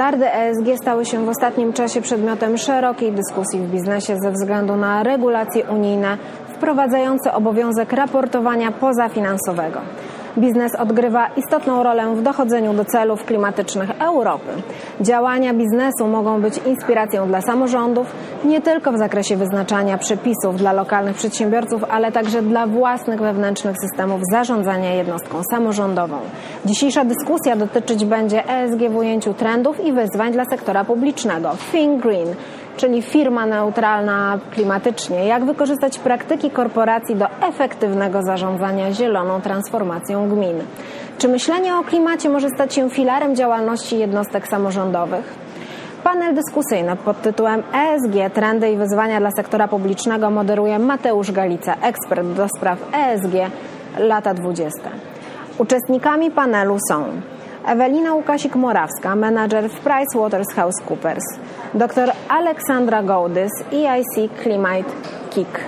Standardy ESG stały się w ostatnim czasie przedmiotem szerokiej dyskusji w biznesie ze względu na regulacje unijne wprowadzające obowiązek raportowania pozafinansowego. Biznes odgrywa istotną rolę w dochodzeniu do celów klimatycznych Europy. Działania biznesu mogą być inspiracją dla samorządów, nie tylko w zakresie wyznaczania przepisów dla lokalnych przedsiębiorców, ale także dla własnych wewnętrznych systemów zarządzania jednostką samorządową. Dzisiejsza dyskusja dotyczyć będzie ESG w ujęciu trendów i wyzwań dla sektora publicznego. Think Green czyli firma neutralna klimatycznie. Jak wykorzystać praktyki korporacji do efektywnego zarządzania zieloną transformacją gmin? Czy myślenie o klimacie może stać się filarem działalności jednostek samorządowych? Panel dyskusyjny pod tytułem ESG trendy i wyzwania dla sektora publicznego moderuje Mateusz Galica, ekspert do spraw ESG lata 20. Uczestnikami panelu są Ewelina Łukasik-Morawska, menadżer w PricewaterhouseCoopers, dr Aleksandra Gołdys, EIC Climate KIK,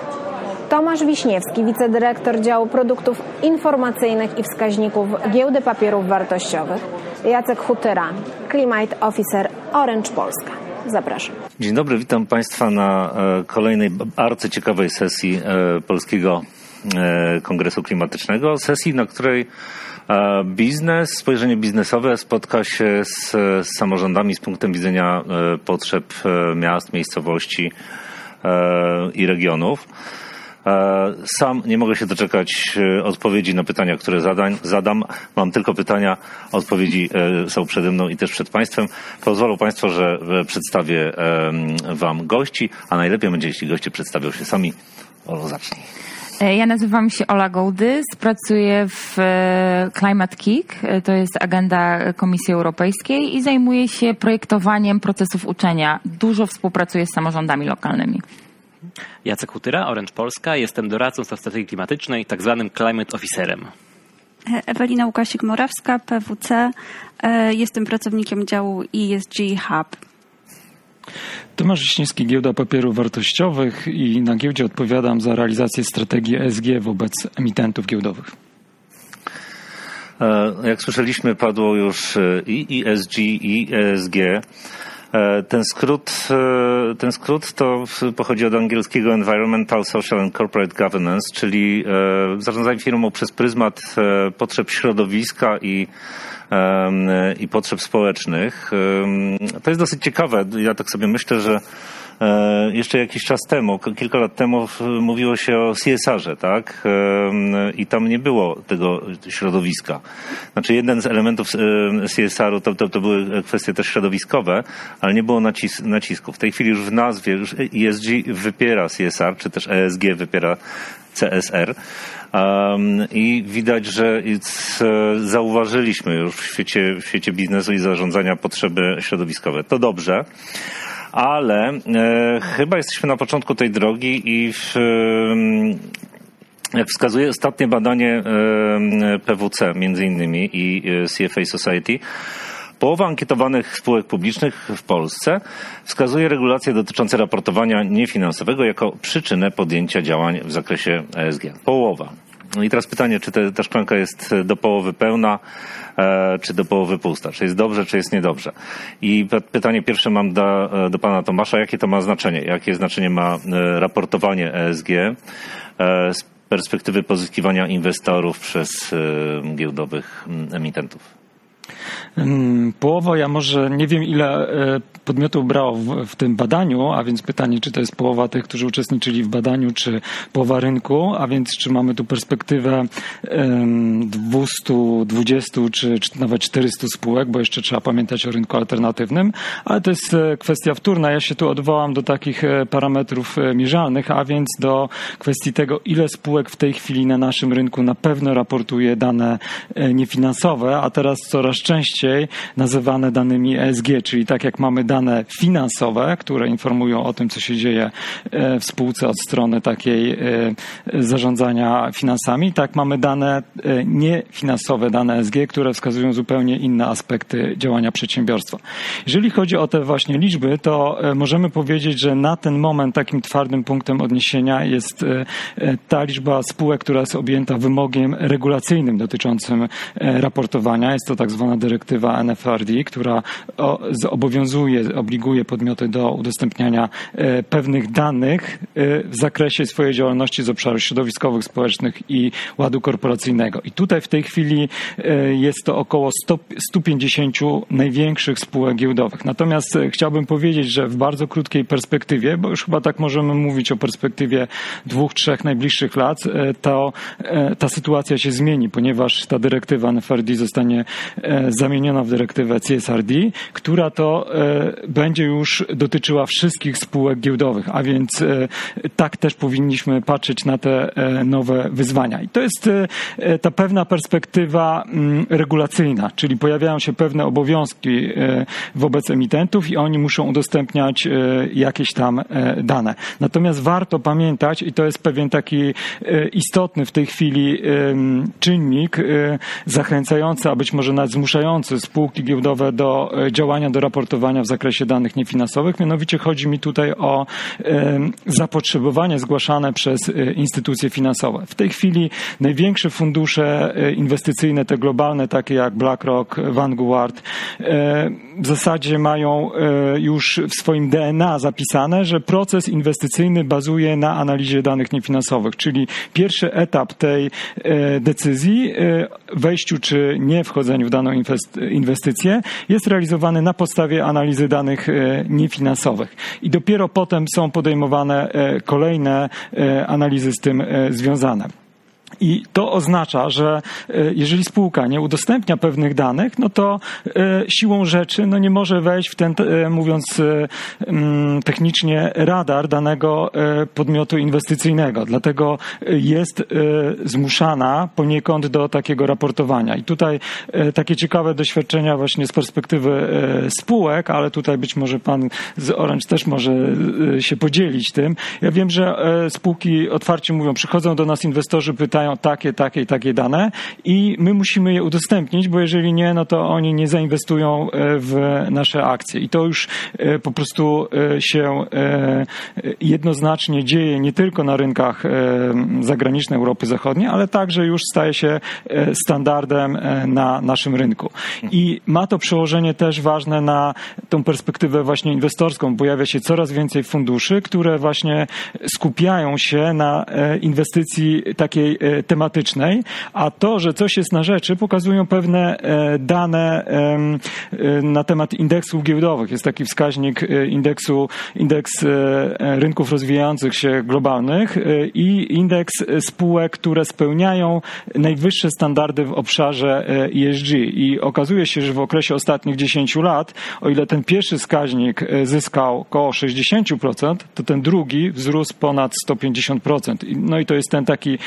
Tomasz Wiśniewski, wicedyrektor działu produktów informacyjnych i wskaźników Giełdy Papierów Wartościowych, Jacek Hutyra, Climate Officer Orange Polska. Zapraszam. Dzień dobry, witam Państwa na e, kolejnej arcyciekawej sesji e, Polskiego e, Kongresu Klimatycznego. Sesji, na której Biznes, spojrzenie biznesowe spotka się z, z samorządami z punktem widzenia e, potrzeb e, miast, miejscowości e, i regionów. Sam nie mogę się doczekać odpowiedzi na pytania, które zadań, zadam. Mam tylko pytania, odpowiedzi są przede mną i też przed Państwem. Pozwolą Państwo, że przedstawię Wam gości, a najlepiej będzie, jeśli goście przedstawią się sami. Olo, zacznij. E, ja nazywam się Ola Gołdys, pracuję w e, Climate Kick, e, to jest agenda Komisji Europejskiej i zajmuję się projektowaniem procesów uczenia. Dużo współpracuję z samorządami lokalnymi. Jacek Hutyra, Orange Polska. Jestem doradcą do strategii klimatycznej, tak zwanym Climate Officerem. Ewelina Łukasik-Morawska, PWC. Jestem pracownikiem działu ESG Hub. Tomasz Wiśniewski, Giełda Papierów Wartościowych i na giełdzie odpowiadam za realizację strategii ESG wobec emitentów giełdowych. E, jak słyszeliśmy, padło już e, i ESG, i ESG. E, ten skrót, ten skrót to pochodzi od angielskiego Environmental, Social and Corporate Governance, czyli zarządzanie firmą przez pryzmat potrzeb środowiska i i potrzeb społecznych. To jest dosyć ciekawe. Ja tak sobie myślę, że e, jeszcze jakiś czas temu, kilka lat temu mówiło się o CSR-ze, tak? I tam nie było tego środowiska. Znaczy jeden z elementów CSR-u to, to, to były kwestie też środowiskowe, ale nie było nacis nacisku. W tej chwili już w nazwie już ESG wypiera CSR, czy też ESG wypiera CSR. I widać, że zauważyliśmy już w świecie, w świecie biznesu i zarządzania potrzeby środowiskowe. To dobrze ale e, chyba jesteśmy na początku tej drogi i w, jak wskazuje ostatnie badanie e, PWC między innymi i e, CFA Society, Połowa ankietowanych spółek publicznych w Polsce wskazuje regulacje dotyczące raportowania niefinansowego jako przyczynę podjęcia działań w zakresie ESG. Połowa. No i teraz pytanie, czy te, ta szklanka jest do połowy pełna, e, czy do połowy pusta? Czy jest dobrze, czy jest niedobrze? I pytanie pierwsze mam do, do pana Tomasza. Jakie to ma znaczenie? Jakie znaczenie ma e, raportowanie ESG e, z perspektywy pozyskiwania inwestorów przez e, giełdowych emitentów? Połowa, ja może nie wiem ile e, podmiotów brało w, w, tym badaniu, a więc pytanie, czy to jest połowa tych, którzy uczestniczyli w badaniu, czy połowa rynku, a więc czy mamy tu perspektywę 220 czy, czy nawet 400 spółek, bo jeszcze trzeba pamiętać o rynku alternatywnym, ale to jest e, kwestia wtórna. Ja się tu odwołam do takich e, parametrów mierzalnych, a więc do kwestii tego, ile spółek w tej chwili na naszym rynku na pewno raportuje dane niefinansowe, a teraz coraz częściej nazywane danymi ESG, czyli tak jak mamy dane finansowe, które informują o tym, co się dzieje e, w spółce od strony takiej e, zarządzania finansami, tak mamy dane e, niefinansowe, dane ESG, które wskazują zupełnie inne aspekty działania przedsiębiorstwa. Jeżeli chodzi o te właśnie liczby, to możemy powiedzieć, że na ten moment takim twardym punktem odniesienia jest ta liczba spółek, która jest objęta wymogiem regulacyjnym dotyczącym raportowania. Jest to tak zwana zwana dyrektywa NFRD, która zobowiązuje, obliguje podmioty do udostępniania pewnych danych w zakresie swojej działalności z obszaru środowiskowych, społecznych i ładu korporacyjnego. I tutaj w tej chwili jest to około 100, 150 największych spółek giełdowych. Natomiast chciałbym powiedzieć, że w bardzo krótkiej perspektywie, bo już chyba tak możemy mówić o perspektywie dwóch, trzech najbliższych lat, to ta sytuacja się zmieni, ponieważ ta dyrektywa NFRD zostanie zamieniona w dyrektywę CSRD, która to będzie już dotyczyła wszystkich spółek giełdowych, a więc tak też powinniśmy patrzeć na te nowe wyzwania. I to jest ta pewna perspektywa mm, regulacyjna, czyli pojawiają się pewne obowiązki wobec emitentów i oni muszą udostępniać jakieś tam dane. Natomiast warto pamiętać, i to jest pewien taki istotny w tej chwili czynnik zachęcający, a być może nawet zmuszający spółki giełdowe do działania, do raportowania w zakresie danych niefinansowych. Mianowicie chodzi mi tutaj o zapotrzebowanie zgłaszane przez instytucje finansowe. W tej chwili największe fundusze inwestycyjne, te globalne, takie jak BlackRock, Vanguard, w zasadzie mają już w swoim DNA zapisane, że proces inwestycyjny bazuje na analizie danych niefinansowych, czyli pierwszy etap tej decyzji, wejściu czy nie wchodzeniu w daną inwestycję, jest realizowany na podstawie analizy danych niefinansowych. I dopiero potem są podejmowane kolejne analizy z tym związane. I to oznacza, że e, jeżeli spółka nie udostępnia pewnych danych, no to e, siłą rzeczy no nie może wejść w ten, e, mówiąc technicznie, radar danego podmiotu inwestycyjnego. Dlatego jest zmuszana poniekąd do takiego raportowania. I tutaj takie ciekawe doświadczenia właśnie z perspektywy spółek, ale tutaj być może pan z Orange też może się podzielić tym. Ja wiem, że spółki otwarcie mówią, przychodzą do nas inwestorzy, pytają, takie, takie i takie dane i my musimy je udostępnić, bo jeżeli nie, no to oni nie zainwestują e, w nasze akcje. I to już e, po prostu e, się jednoznacznie dzieje nie tylko na rynkach zagranicznych Europy Zachodniej, ale także już staje się standardem na naszym rynku. I ma to przełożenie też ważne na tą perspektywę właśnie inwestorską. Pojawia się coraz więcej funduszy, które właśnie skupiają się na inwestycji takiej tematycznej, a to, że coś jest na rzeczy, pokazują pewne e, dane e, na temat indeksów giełdowych. Jest taki wskaźnik e, indeksu, indeks rynków rozwijających się globalnych i indeks spółek, które spełniają najwyższe standardy w obszarze ESG. I okazuje się, że w okresie ostatnich 10 lat, o ile ten pierwszy wskaźnik zyskał około 60%, to ten drugi wzrósł ponad 150%. No i to jest ten taki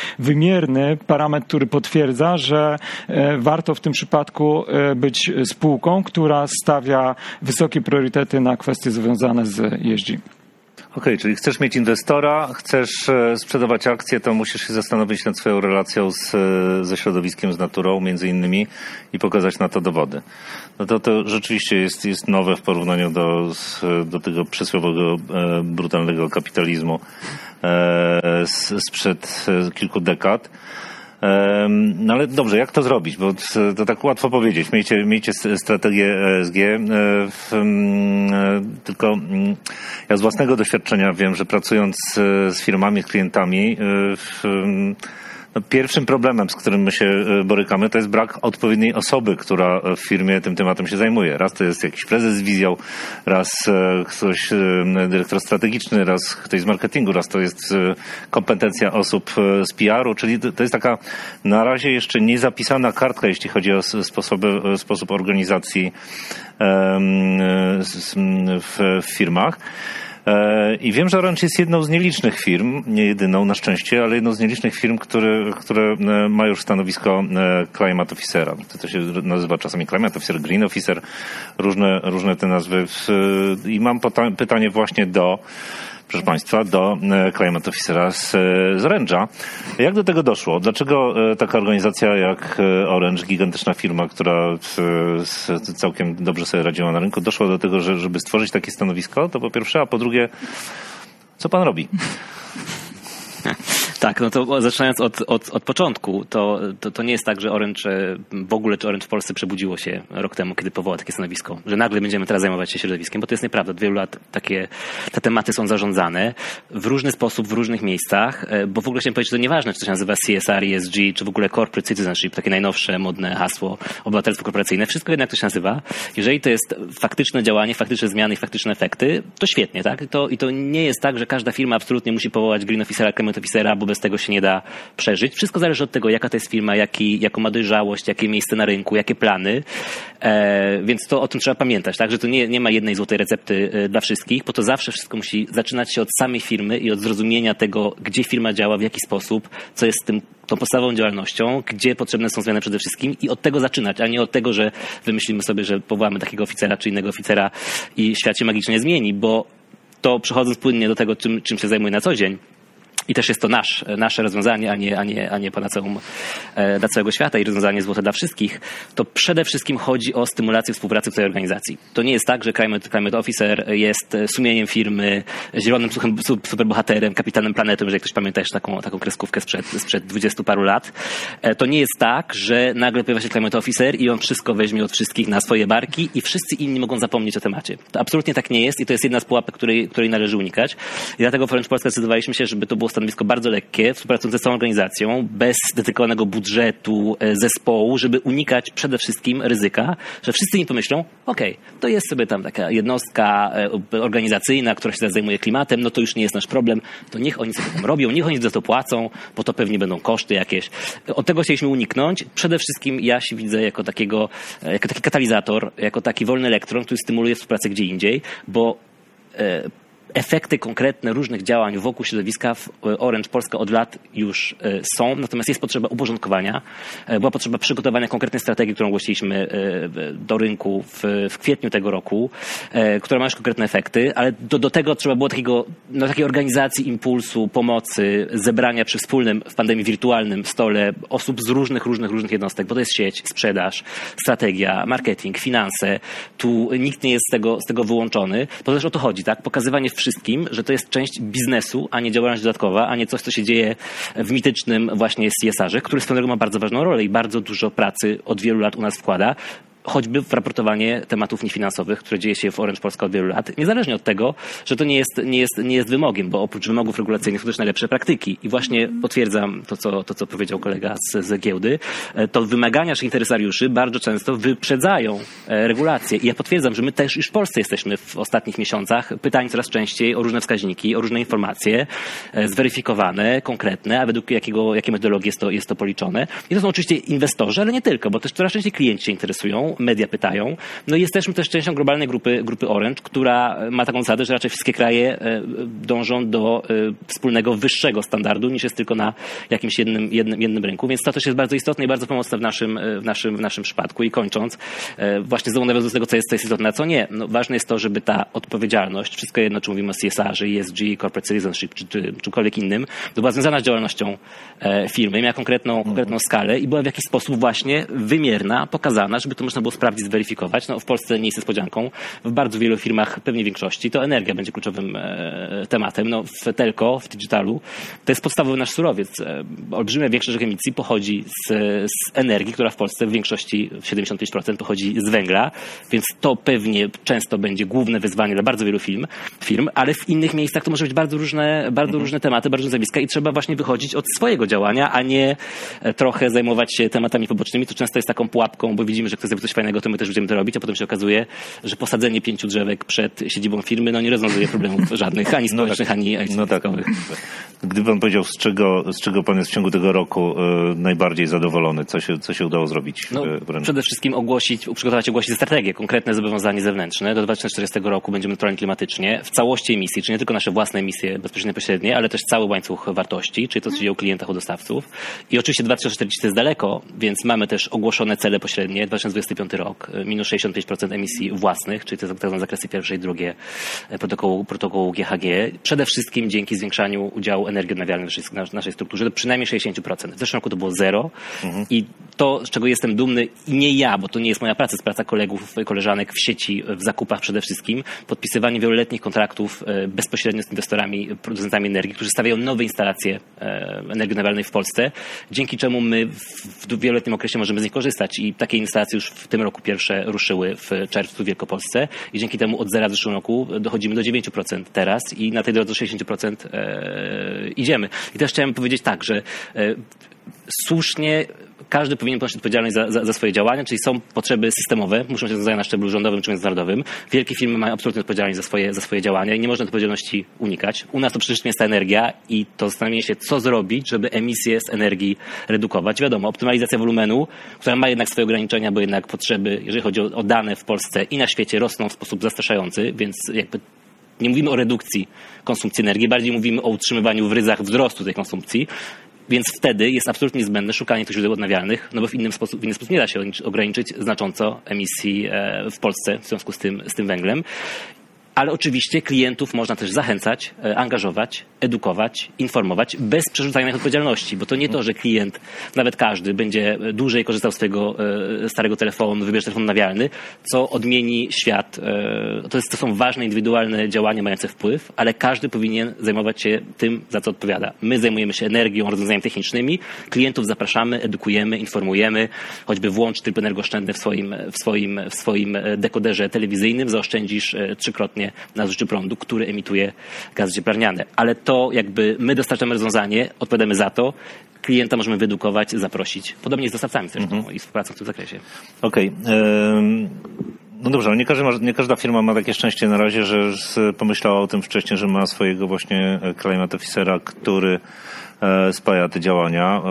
wymierny parametr, który potwierdza, że e, warto w tym przypadku e, być spółką, która stawia wysokie priorytety na kwestie związane z ESG. Okay, czyli chcesz mieć inwestora, chcesz e, sprzedawać akcje, to musisz się zastanowić nad swoją relacją z, ze środowiskiem, z naturą między innymi i pokazać na to dowody. No to, to rzeczywiście jest, jest nowe w porównaniu do, do tego przysłowiowego brutalnego kapitalizmu sprzed w dekad. No ale dobrze, jak to zrobić? Bo to tak łatwo powiedzieć. Miejcie, miejcie strategię ESG. E, e, tylko ja z własnego doświadczenia wiem, że pracując z firmami, klientami, e, pierwszym problemem, z którym my się e, borykamy, to jest brak odpowiedniej osoby, która w firmie tym tematem się zajmuje. Raz to jest jakiś prezes z wizją, raz e, ktoś, e, dyrektor strategiczny, raz ktoś z marketingu, raz to jest kompetencja osób z PR-u, czyli to jest taka na razie jeszcze niezapisana kartka, jeśli chodzi o sposoby, sposób organizacji w firmach. E, I wiem, że Orange jest jedną z nielicznych firm, nie jedyną na szczęście, ale jedną z nielicznych firm, które, które e, ma już stanowisko e, Climate Officera. To się nazywa czasami Climate Officer, Green Officer, różne, różne te nazwy. I mam pytanie właśnie do proszę Państwa, do e, Climate Officera z, e, z Orange'a. Jak do tego doszło? Dlaczego e, taka organizacja jak Orange, gigantyczna firma, która całkiem dobrze sobie radziła na rynku, doszła do tego, że, żeby stworzyć takie stanowisko? To po pierwsze, a po drugie, co Pan robi? Tak, no to zaczynając od, od, od początku, to, to, to nie jest tak, że Orange e, w ogóle, czy Orange w Polsce przebudziło się rok temu, kiedy powołał takie stanowisko, że nagle będziemy teraz zajmować się środowiskiem, bo to jest nieprawda. Od wielu lat takie, te tematy są zarządzane w różny sposób, w różnych miejscach, e, bo w ogóle chciałem powiedzieć, że to nieważne, czy to się nazywa CSR, ESG, czy w ogóle Corporate Citizenship, takie najnowsze, modne hasło, obywatelstwo korporacyjne, wszystko jednak to się nazywa. Jeżeli to jest faktyczne działanie, faktyczne zmiany i faktyczne efekty, to świetnie, tak? I to, i to nie jest tak, że każda firma absolutnie musi powołać green officera, climate officera, bo bez tego się nie da przeżyć. Wszystko zależy od tego, jaka to jest firma, jaki, jaką ma dojrzałość, jakie miejsce na rynku, jakie plany. E, więc to o tym trzeba pamiętać, tak? Że to nie, nie ma jednej złotej recepty e, dla wszystkich, bo to zawsze wszystko musi zaczynać się od samej firmy i od zrozumienia tego, gdzie firma działa, w jaki sposób, co jest tym tą podstawową działalnością, gdzie potrzebne są zmiany przede wszystkim i od tego zaczynać, a nie od tego, że wymyślimy sobie, że powołamy takiego oficera czy innego oficera i świat się magicznie zmieni, bo to przechodząc płynnie do tego, czym, czym się zajmuję na co dzień, i też jest to nasz, nasze rozwiązanie, a nie, a nie, a nie pana całą, e, dla całego świata i rozwiązanie złote dla wszystkich, to przede wszystkim chodzi o stymulację współpracy w tej organizacji. To nie jest tak, że Climate, Climate Officer jest sumieniem firmy, zielonym superbohaterem, kapitanem planety, jeżeli ktoś pamięta jeszcze taką, taką kreskówkę sprzed, sprzed 20 paru lat. E, to nie jest tak, że nagle pojawia się Climate Officer i on wszystko weźmie od wszystkich na swoje barki i wszyscy inni mogą zapomnieć o temacie. To absolutnie tak nie jest i to jest jedna z pułapek, której, której należy unikać. I dlatego w Orange Polska zdecydowaliśmy się, żeby to było stanowisko bardzo lekkie, współpracujące z całą organizacją, bez dedykowanego budżetu, e, zespołu, żeby unikać przede wszystkim ryzyka, że wszyscy im pomyślą, okej, okay, to jest sobie tam taka jednostka e, organizacyjna, która się zajmuje klimatem, no to już nie jest nasz problem, to niech oni sobie tam robią, niech oni za to płacą, bo to pewnie będą koszty jakieś. Od tego chcieliśmy uniknąć. Przede wszystkim ja się widzę jako takiego, e, jako taki katalizator, jako taki wolny elektron, który stymuluje współpracę gdzie indziej, bo efekty konkretne różnych działań wokół środowiska w e, Orange Polska od lat już e, są, natomiast jest potrzeba uporządkowania. E, była potrzeba przygotowania konkretnej strategii, którą ogłosiliśmy do rynku w, w kwietniu tego roku, która ma już konkretne efekty, ale do, do tego trzeba było takiego, no, takiej organizacji impulsu, pomocy, zebrania przy wspólnym w pandemii wirtualnym stole osób z różnych, różnych, różnych jednostek, bo to jest sieć, sprzedaż, strategia, marketing, finanse. Tu nikt nie jest z tego, z tego wyłączony, bo też o to chodzi, tak? Pokazywanie w wszystkim, że to jest część biznesu, a nie działalność dodatkowa, a nie coś, co się dzieje w mitycznym właśnie CSR-ze, który swoją ma bardzo ważną rolę i bardzo dużo pracy od wielu lat u nas wkłada choćby w raportowanie tematów niefinansowych, które dzieje się w Orange Polska od wielu lat, niezależnie od tego, że to nie jest, nie jest, nie jest wymogiem, bo oprócz wymogów regulacyjnych są też najlepsze praktyki. I właśnie potwierdzam to, co, to, co powiedział kolega z, z giełdy, e, to wymagania naszych interesariuszy bardzo często wyprzedzają e, regulacje. I ja potwierdzam, że my też już w Polsce jesteśmy w ostatnich miesiącach pytań coraz częściej o różne wskaźniki, o różne informacje e, zweryfikowane, konkretne, a według jakiego, jakiej metodologii jest to, jest to policzone. I to są oczywiście inwestorzy, ale nie tylko, bo też coraz częściej klienci się interesują media pytają. No i jesteśmy też częścią globalnej grupy, grupy Orange, która ma taką zasadę, że raczej wszystkie kraje e, dążą do e, wspólnego, wyższego standardu niż jest tylko na jakimś jednym, jednym, jednym rynku. Więc to też jest bardzo istotne i bardzo pomocne w naszym, e, w naszym, w naszym przypadku. I kończąc, właśnie znowu nawiązując do tego, co jest, co jest istotne, a co nie. No, ważne jest to, żeby ta odpowiedzialność, wszystko jedno, czy mówimy o CSR, ESG, Corporate Citizenship, czy, czy czymkolwiek innym, to była związana z działalnością firmy, miała konkretną, konkretną skalę i była w jakiś sposób właśnie wymierna, pokazana, żeby to można było sprawdzić, zweryfikować. No, w Polsce nie jest niespodzianką. W bardzo wielu firmach, pewnie większości, to energia będzie kluczowym e, tematem. No, w telco, w digitalu, to jest podstawowy nasz surowiec. E, olbrzymia większość emisji pochodzi z, z energii, która w Polsce w większości, 75% pochodzi z węgla, więc to pewnie często będzie główne wyzwanie dla bardzo wielu firm, firm ale w innych miejscach to może być bardzo różne, bardzo mhm. różne tematy, bardzo różne zjawiska i trzeba właśnie wychodzić od swojego działania, a nie e, trochę zajmować się tematami pobocznymi, to często jest taką pułapką, bo widzimy, że ktoś zrobi coś fajnego, to my też będziemy to robić, a potem się okazuje, że posadzenie pięciu drzewek przed siedzibą firmy no nie rozwiązuje problemów żadnych, ani społecznych, no tak, ani, ani no tak. Gdyby pan powiedział, z czego, z czego pan jest w ciągu tego roku y, najbardziej zadowolony, co się, co się udało zrobić? No, y, przede wszystkim ogłosić, przygotować ogłosić strategię, konkretne zobowiązanie zewnętrzne. Do 2040 roku będziemy neutralni klimatycznie w całości emisji, czyli nie tylko nasze własne emisje bezpośrednie, pośrednie, ale też cały łańcuch wartości, czyli to, co dzieje u klientach, u dostawców. I oczywiście 2040 to jest daleko, więc mamy też ogłoszone cele pośrednie, 2025 rok, minus 65% emisji własnych, czyli to są tak zakresy pierwsze i drugie e, protokołu, protokołu GHG. Przede wszystkim dzięki zwiększaniu udziału energii odnawialnej w naszej, naszej strukturze do przynajmniej 60%. W zeszłym roku to było zero mhm. i to, z czego jestem dumny i nie ja, bo to nie jest moja praca, jest praca kolegów, koleżanek w sieci, w zakupach przede wszystkim, podpisywanie wieloletnich kontraktów e, bezpośrednio z inwestorami, producentami energii, którzy stawiają nowe instalacje e, energii odnawialnej w Polsce, dzięki czemu my w wieloletnim okresie możemy z nich korzystać i takie instalacje już w tym roku pierwsze ruszyły w czerwcu w Wielkopolsce i dzięki temu od zera w zeszłym roku dochodzimy do 9% teraz i na tej drodze do 60% e, idziemy. I też chciałem powiedzieć tak, że słusznie każdy powinien ponosić odpowiedzialność za, za, za, swoje działania, czyli są potrzeby systemowe, muszą się rozwiązać na szczeblu rządowym czy międzynarodowym. Wielkie firmy mają absolutnie odpowiedzialność za swoje, za swoje działania i nie można odpowiedzialności unikać. U nas to wszystkim jest ta energia i to zastanowienie się, co zrobić, żeby emisje z energii redukować. Wiadomo, optymalizacja wolumenu, która ma jednak swoje ograniczenia, bo jednak potrzeby, jeżeli chodzi o, o dane w Polsce i na świecie, rosną w sposób zastraszający, więc jakby nie mówimy o redukcji konsumpcji energii, bardziej mówimy o utrzymywaniu w ryzach wzrostu tej konsumpcji. Więc wtedy jest absolutnie niezbędne szukanie tych źródeł odnawialnych, no bo w inny sposób, w inny sposób nie da się ograniczyć znacząco emisji e, w Polsce w związku z tym, z tym węglem. Ale oczywiście klientów można też zachęcać, e, angażować, edukować, informować bez przerzucania ich odpowiedzialności, bo to nie to, że klient, nawet każdy, będzie dłużej korzystał z swojego e, starego telefonu, wybierze telefon nawialny, co odmieni świat. E, to, jest, to są ważne, indywidualne działania mające wpływ, ale każdy powinien zajmować się tym, za co odpowiada. My zajmujemy się energią, rozwiązaniami technicznymi, klientów zapraszamy, edukujemy, informujemy, choćby włącz tryb energooszczędny w swoim, w swoim, w swoim dekoderze telewizyjnym, zaoszczędzisz trzykrotnie na zużyciu prądu, który emituje gazy cieplarniane. Ale to jakby my dostarczamy rozwiązanie, odpowiadamy za to, klienta możemy wyedukować, zaprosić. Podobnie z dostawcami zresztą mhm. i współpracą w tym zakresie. Okej. Okay. No dobrze, ale nie, każdy ma, nie każda firma ma takie szczęście na razie, że pomyślała o tym wcześniej, że ma swojego właśnie climate officera, który E, spaja te działania.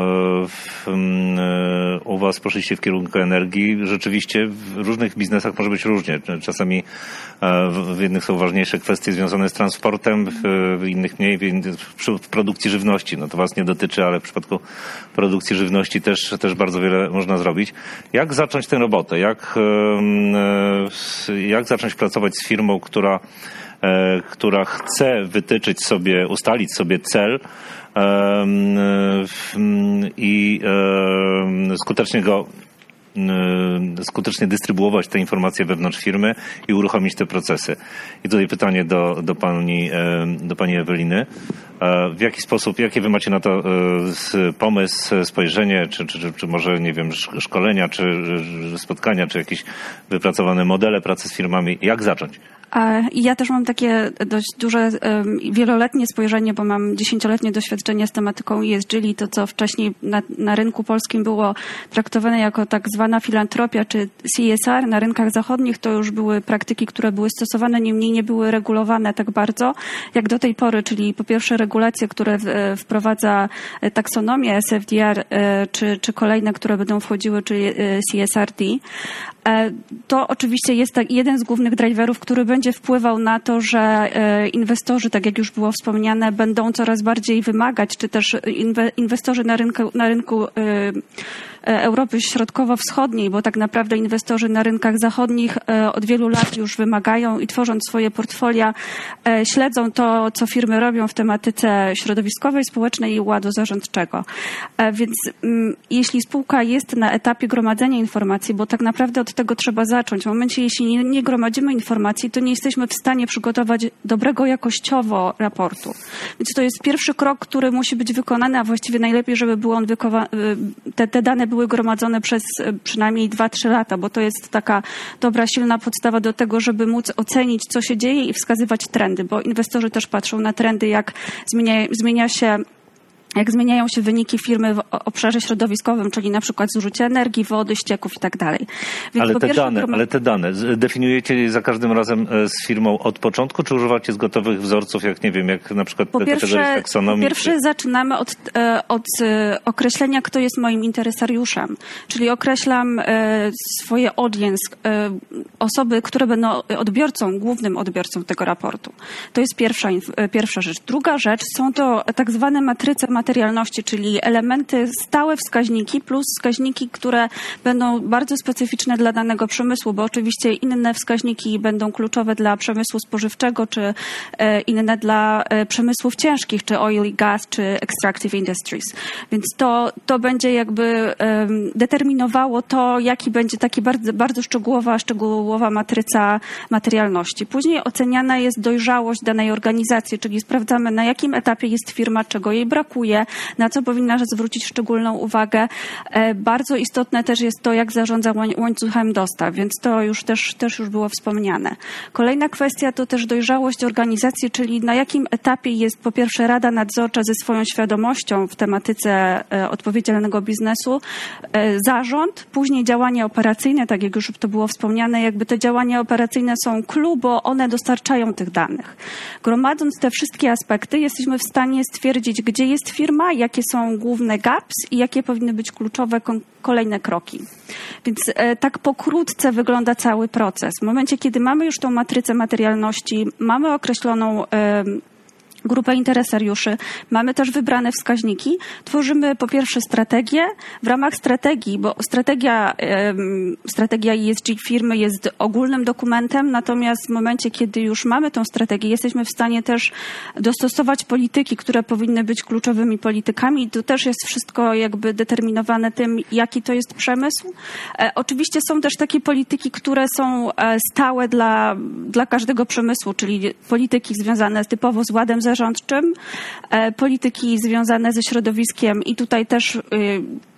E, e, u Was poszliście w kierunku energii. Rzeczywiście w różnych biznesach może być różnie. Czasami w jednych są ważniejsze kwestie związane z transportem, w innych mniej, w produkcji żywności. No to Was nie dotyczy, ale w przypadku produkcji żywności też, też bardzo wiele można zrobić. Jak zacząć tę robotę? Jak, jak zacząć pracować z firmą, która która chce wytyczyć sobie, ustalić sobie cel, i skutecznie go skutecznie dystrybuować te informacje wewnątrz firmy i uruchomić te procesy. I tutaj pytanie do, do, pani, do pani Eweliny. E, w jaki sposób, jakie wy macie na to e, pomysł, spojrzenie, czy, czy, czy może, nie wiem, szkolenia, czy spotkania, czy jakieś wypracowane modele pracy z firmami? Jak zacząć? Ja też mam takie dość duże, wieloletnie spojrzenie, bo mam dziesięcioletnie doświadczenie z tematyką ESG, czyli to, co wcześniej na, na, rynku polskim było traktowane jako tak zwana filantropia czy CSR na rynkach zachodnich, to już były praktyki, które były stosowane, niemniej nie były regulowane tak bardzo jak do tej pory, czyli po pierwsze regulacje, które e, wprowadza e, taksonomię SFDR, e, czy, czy kolejne, które będą wchodziły, czyli CSRD. To oczywiście jest tak jeden z głównych driverów, który będzie wpływał na to, że inwestorzy, tak jak już było wspomniane, będą coraz bardziej wymagać, czy też inwestorzy na rynku, na rynku Europy Środkowo-Wschodniej, bo tak naprawdę inwestorzy na rynkach zachodnich od wielu lat już wymagają i tworząc swoje portfolia, śledzą to, co firmy robią w tematyce środowiskowej, społecznej i ładu zarządczego. E, więc mm, jeśli spółka jest na etapie gromadzenia informacji, bo tak naprawdę od tego trzeba zacząć. W momencie, jeśli nie, gromadzimy informacji, to nie jesteśmy w stanie przygotować dobrego jakościowo raportu. Więc to jest pierwszy krok, który musi być wykonany, a właściwie najlepiej, żeby był on y, te, te dane były gromadzone przez y, przynajmniej 2-3 lata, bo to jest taka dobra, silna podstawa do tego, żeby móc ocenić, co się dzieje i wskazywać trendy, bo inwestorzy też patrzą na trendy, jak zmienia, zmienia się jak zmieniają się wyniki firmy w obszarze środowiskowym, czyli na przykład zużycie energii, wody, ścieków i tak dalej. Ale te, dane, ale te dane, definiujecie je za każdym razem e, z firmą od początku, czy używacie z gotowych wzorców, jak nie wiem, jak na przykład po pierwsze, taksonomii? Po pierwsze czy... zaczynamy od, e, od e, określenia, kto jest moim interesariuszem, czyli określam swoje audience, osoby, które będą odbiorcą, głównym odbiorcą tego raportu. To jest pierwsza, pierwsza rzecz. Druga rzecz są to tak zwane matryce materialności, czyli elementy, stałe wskaźniki plus wskaźniki, które będą bardzo specyficzne dla danego przemysłu, bo oczywiście inne wskaźniki będą kluczowe dla przemysłu spożywczego, czy e, inne dla e, przemysłów ciężkich, czy oil i gas, czy extractive industries. Więc to, to będzie jakby determinowało to, jaki będzie taki bardzo, bardzo szczegółowa, szczegółowa matryca materialności. Później oceniana jest dojrzałość danej organizacji, czyli sprawdzamy na jakim etapie jest firma, czego jej brakuje, na co powinna zwrócić szczególną uwagę. E, bardzo istotne też jest to, jak zarządza łańcuchem dostaw, więc to już też, też już było wspomniane. Kolejna kwestia to też dojrzałość organizacji, czyli na jakim etapie jest po pierwsze Rada Nadzorcza ze swoją świadomością w tematyce e, odpowiedzialnego biznesu, e, zarząd, później działania operacyjne, tak jak już to było wspomniane, jakby te działania operacyjne są clue, bo one dostarczają tych danych. Gromadząc te wszystkie aspekty, jesteśmy w stanie stwierdzić, gdzie jest firma, jakie są główne gaps i jakie powinny być kluczowe kolejne kroki. Więc e, tak pokrótce wygląda cały proces. W momencie, kiedy mamy już tą matrycę materialności, mamy określoną grupę interesariuszy. Mamy też wybrane wskaźniki. Tworzymy po pierwsze strategię. W ramach strategii, bo strategia, strategia ESG firmy jest ogólnym dokumentem, natomiast w momencie, kiedy już mamy tą strategię, jesteśmy w stanie też dostosować polityki, które powinny być kluczowymi politykami. To też jest wszystko jakby determinowane tym, jaki to jest przemysł. E, oczywiście są też takie polityki, które są e, stałe dla, dla każdego przemysłu, czyli polityki związane typowo z ładem zarządczym, e, polityki związane ze środowiskiem. I tutaj też y,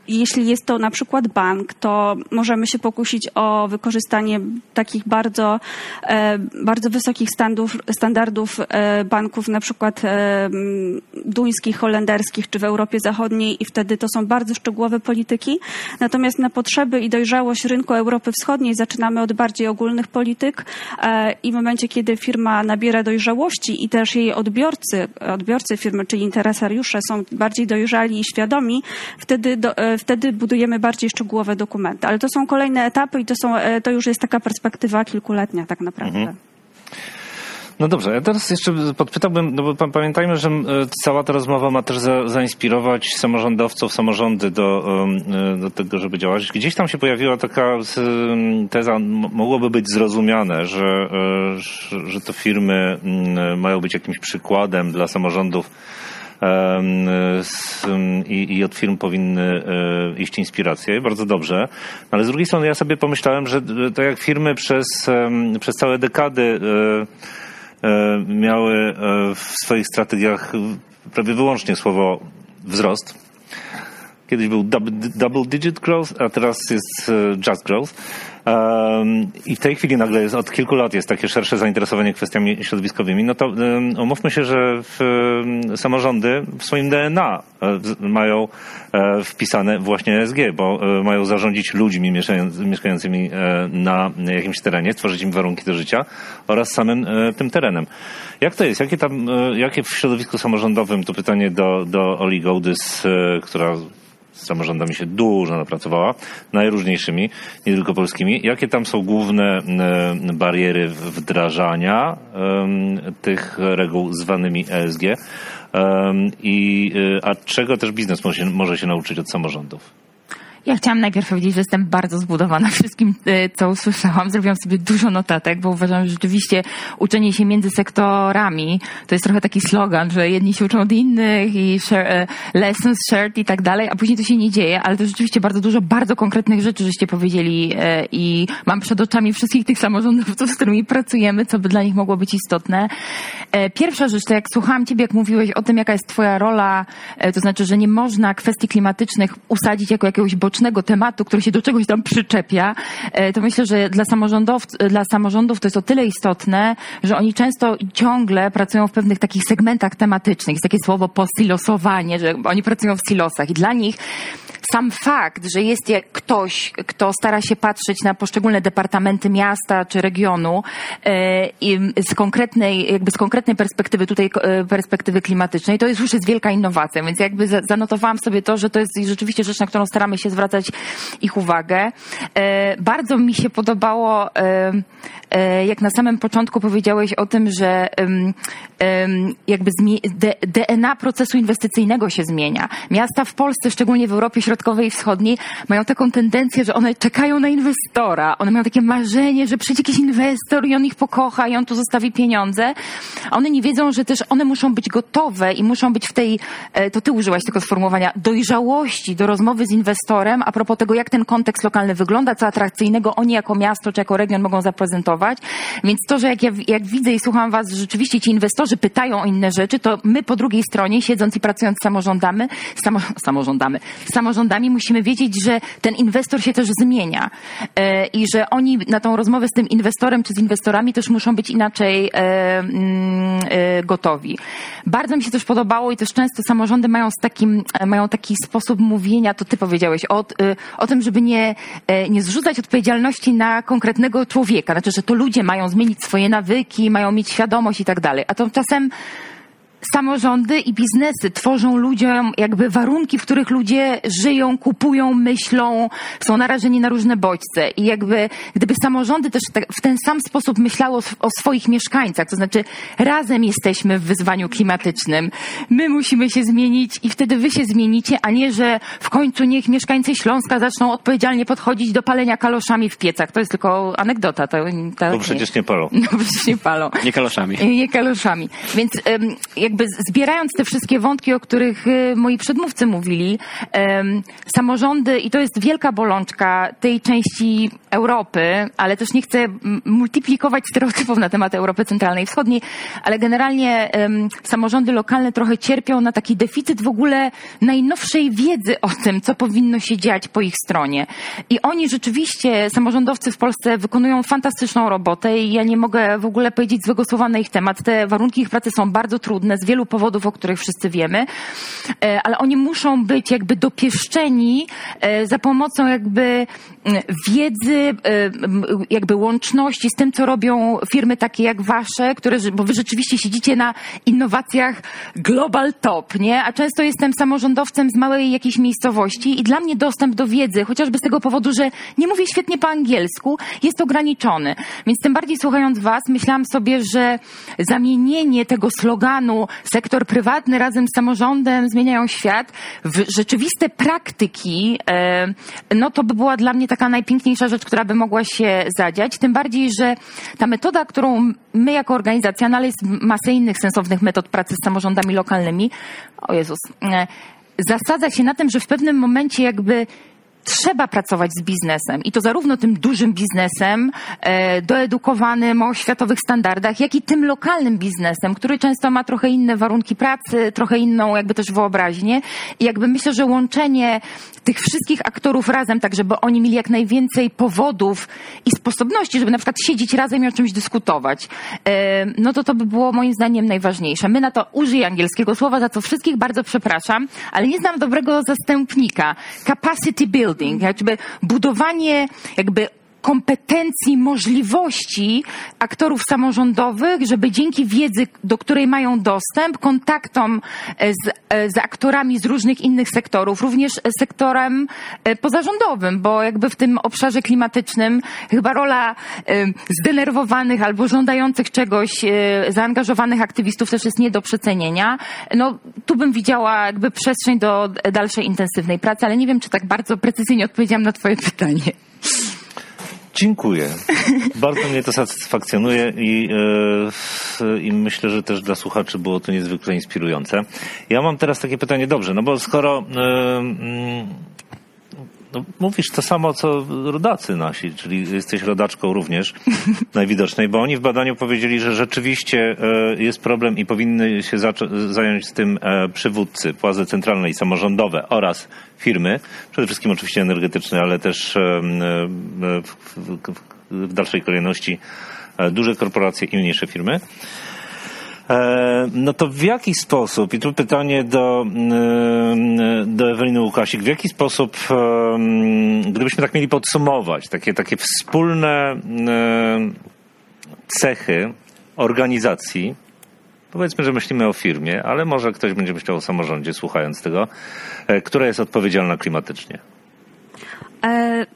jeśli jest to na przykład bank, to możemy się pokusić o wykorzystanie takich bardzo, e, bardzo wysokich standardów, standardów e, banków, na przykład e, duńskich, holenderskich czy w Europie Zachodniej i wtedy to są bardzo szczegółowe polityki. Natomiast na potrzeby i dojrzałość rynku Europy Wschodniej zaczynamy od bardziej ogólnych polityk i w momencie, kiedy firma nabiera dojrzałości i też jej odbiorcy, odbiorcy firmy, czyli interesariusze są bardziej dojrzali i świadomi, wtedy do, wtedy budujemy bardziej szczegółowe dokumenty. Ale to są kolejne etapy i to, są, e, to już jest taka perspektywa kilkuletnia tak naprawdę. Mhm. No dobrze, ja teraz jeszcze podpytałbym, no bo pamiętajmy, że cała ta rozmowa ma też za, zainspirować samorządowców, samorządy do, e, do tego, żeby działać. Gdzieś tam się pojawiła taka teza, mogłoby być zrozumiane, e, że, że to firmy mają być jakimś przykładem dla samorządów i, i od firm powinny e, iść inspiracje. Bardzo dobrze. Ale z drugiej strony ja sobie pomyślałem, że to jak firmy przez, przez całe dekady e, e, miały w swoich strategiach prawie wyłącznie słowo wzrost. Kiedyś był double digit growth, a teraz jest just growth i w tej chwili nagle jest, od kilku lat jest takie szersze zainteresowanie kwestiami środowiskowymi, no to umówmy się, że samorządy w swoim DNA e, mają e, wpisane właśnie ESG, bo e, mają zarządzić ludźmi mieszkającymi na jakimś terenie, tworzyć im warunki do życia oraz samym tym terenem. Jak to jest? Jakie, tam, jakie w środowisku samorządowym, to pytanie do, do Oli Gołdys, która z samorządami się dużo napracowała, najróżniejszymi, nie tylko polskimi. Jakie tam są główne bariery wdrażania tych reguł zwanymi ESG i y, a czego też biznes może się, może się nauczyć od samorządów? Ja chciałam najpierw powiedzieć, że jestem bardzo zbudowana wszystkim, e, co usłyszałam. Zrobiłam sobie dużo notatek, bo uważam, że rzeczywiście uczenie się między sektorami to jest trochę taki slogan, że jedni się uczą od innych i share, e, lessons shared i tak dalej, a później to się nie dzieje, ale to rzeczywiście bardzo dużo bardzo konkretnych rzeczy, żeście powiedzieli e, i mam przed oczami wszystkich tych samorządowców, z którymi pracujemy, co by dla nich mogło być istotne. Pierwsza rzecz, to jak słuchałam ciebie, jak mówiłeś o tym, jaka jest twoja rola, to znaczy, że nie można kwestii klimatycznych usadzić jako jakiegoś bocznego tematu, który się do czegoś tam przyczepia, e, to myślę, że dla samorządów, dla samorządów to jest o tyle istotne, że oni często ciągle pracują w pewnych takich segmentach tematycznych. Jest takie słowo posilosowanie, że oni pracują w silosach i dla nich sam fakt, że jest jak ktoś, kto stara się patrzeć na poszczególne departamenty miasta czy regionu e, i z konkretnej, jakby z konkretnej perspektywy, tutaj e, perspektywy klimatycznej, to jest już jest wielka innowacja, więc jakby za- zanotowałam sobie to, że to jest rzeczywiście rzecz, na którą staramy się zwracać ich uwagę. E, Bardzo mi się podobało, e, e, jak na samym początku powiedziałeś o tym, że jakby DNA procesu inwestycyjnego się zmienia. Miasta w Polsce, szczególnie w Europie Środkowej i Wschodniej, mają taką tendencję, że one czekają na inwestora. One mają takie marzenie, że przyjdzie jakiś inwestor i on ich pokocha i on tu zostawi pieniądze. A one nie wiedzą, że też one muszą być gotowe i muszą być w tej, to ty użyłaś tego sformułowania, dojrzałości do rozmowy z inwestorem a propos tego, jak ten kontekst lokalny wygląda, co atrakcyjnego oni jako miasto czy jako region mogą zaprezentować. Więc to, że jak ja jak widzę i słucham was, że rzeczywiście ci inwestorzy pytają o inne rzeczy, to my po drugiej stronie, siedząc i pracując z samorządami, samo, samorządami, samorządami musimy wiedzieć, że ten inwestor się też zmienia e, i że oni na tą rozmowę z tym inwestorem czy z inwestorami też muszą być inaczej e, mm, e, gotowi. Bardzo mi się też podobało i też często samorządy mają, z takim, mają taki sposób mówienia, to ty powiedziałeś, o, o tym, żeby nie, e, nie zrzucać odpowiedzialności na konkretnego człowieka. Znaczy, że to ludzie mają zmienić swoje nawyki, mają mieć świadomość i tak dalej. A to czasem samorządy i biznesy tworzą ludziom jakby warunki, w których ludzie żyją, kupują, myślą, są narażeni na różne bodźce. I jakby gdyby samorządy też tak- w ten sam sposób myślało o swoich mieszkańcach, to znaczy razem jesteśmy w wyzwaniu klimatycznym, my musimy się zmienić i wtedy wy się zmienicie, a nie, że w końcu niech mieszkańcy Śląska zaczną odpowiedzialnie podchodzić do palenia kaloszami w piecach. To jest tylko anegdota. To, to Bo przecież nie palą. No przecież nie palą. Nie kaloszami. Nie kaloszami. Więc em, jakby zbierając te wszystkie wątki, o których y, moi przedmówcy mówili, samorządy, i to jest wielka bolączka tej części Europy, ale też nie chcę multiplikować stereotypów na temat Europy Centralnej i Wschodniej, ale generalnie samorządy lokalne trochę cierpią na taki deficyt w ogóle najnowszej wiedzy o tym, co powinno się dziać po ich stronie. I oni rzeczywiście, samorządowcy w Polsce wykonują fantastyczną robotę i ja nie mogę w ogóle powiedzieć złego słowa na ich temat. Te warunki ich pracy są bardzo trudne wielu powodów, o których wszyscy wiemy, E, ale oni muszą być jakby dopieszczeni e, za pomocą jakby wiedzy, m, jakby łączności z tym, co robią firmy takie jak wasze, które, bo wy rzeczywiście siedzicie na innowacjach global top, nie? A często jestem samorządowcem z małej jakiejś miejscowości i dla mnie dostęp do wiedzy, chociażby z tego powodu, że nie mówię świetnie po angielsku, jest ograniczony. Więc tym bardziej słuchając was, myślałam sobie, że zamienienie tego sloganu sektor prywatny razem z samorządem zmieniają świat w rzeczywiste praktyki, e, no to by była dla mnie taka najpiękniejsza rzecz, która by mogła się zadziać. Tym bardziej, że ta metoda, którą my jako organizacja, no ale jest masę innych sensownych metod pracy z samorządami lokalnymi, o Jezus, e, zasadza się na tym, że w pewnym momencie jakby trzeba pracować z biznesem i to zarówno tym dużym biznesem, e, doedukowanym o światowych standardach, jak i tym lokalnym biznesem, który często ma trochę inne warunki pracy, trochę inną jakby też wyobraźnię i jakby myślę, że łączenie tych wszystkich aktorów razem, tak żeby oni mieli jak najwięcej powodów i sposobności, żeby na przykład siedzieć razem i o czymś dyskutować, e, no to to by było moim zdaniem najważniejsze. My na to użyję angielskiego słowa, za co wszystkich bardzo przepraszam, ale nie znam dobrego zastępnika. Capacity building, jakby budowanie jakby kompetencji, możliwości aktorów samorządowych, żeby dzięki wiedzy, do której mają dostęp, kontaktom e, z, e, z aktorami z różnych innych sektorów, również sektorem e, pozarządowym, bo jakby w tym obszarze klimatycznym chyba rola zdenerwowanych albo żądających czegoś zaangażowanych aktywistów też jest nie do przecenienia. No, tu bym widziała jakby przestrzeń do dalszej intensywnej pracy, ale nie wiem, czy tak bardzo precyzyjnie odpowiedziałam na twoje pytanie. Dziękuję. Bardzo mnie to satysfakcjonuje i, e, i myślę, że też dla słuchaczy było to niezwykle inspirujące. Ja mam teraz takie pytanie, dobrze, no bo skoro mm, no, mówisz to samo, co rodacy nasi, czyli jesteś rodaczką również najwidoczniej, bo oni w badaniu powiedzieli, że rzeczywiście e, jest problem i powinny się zająć z tym e, przywódcy, władze centralne i samorządowe oraz firmy, przede wszystkim oczywiście energetyczne, ale też e, w, dalszej kolejności duże korporacje i mniejsze firmy. No to w jaki sposób, i tu pytanie do, do Eweliny Łukasik, w jaki sposób, gdybyśmy tak mieli podsumować, takie, takie wspólne cechy organizacji, powiedzmy, że myślimy o firmie, ale może ktoś będzie myślał o samorządzie, słuchając tego, e, która jest odpowiedzialna klimatycznie? E,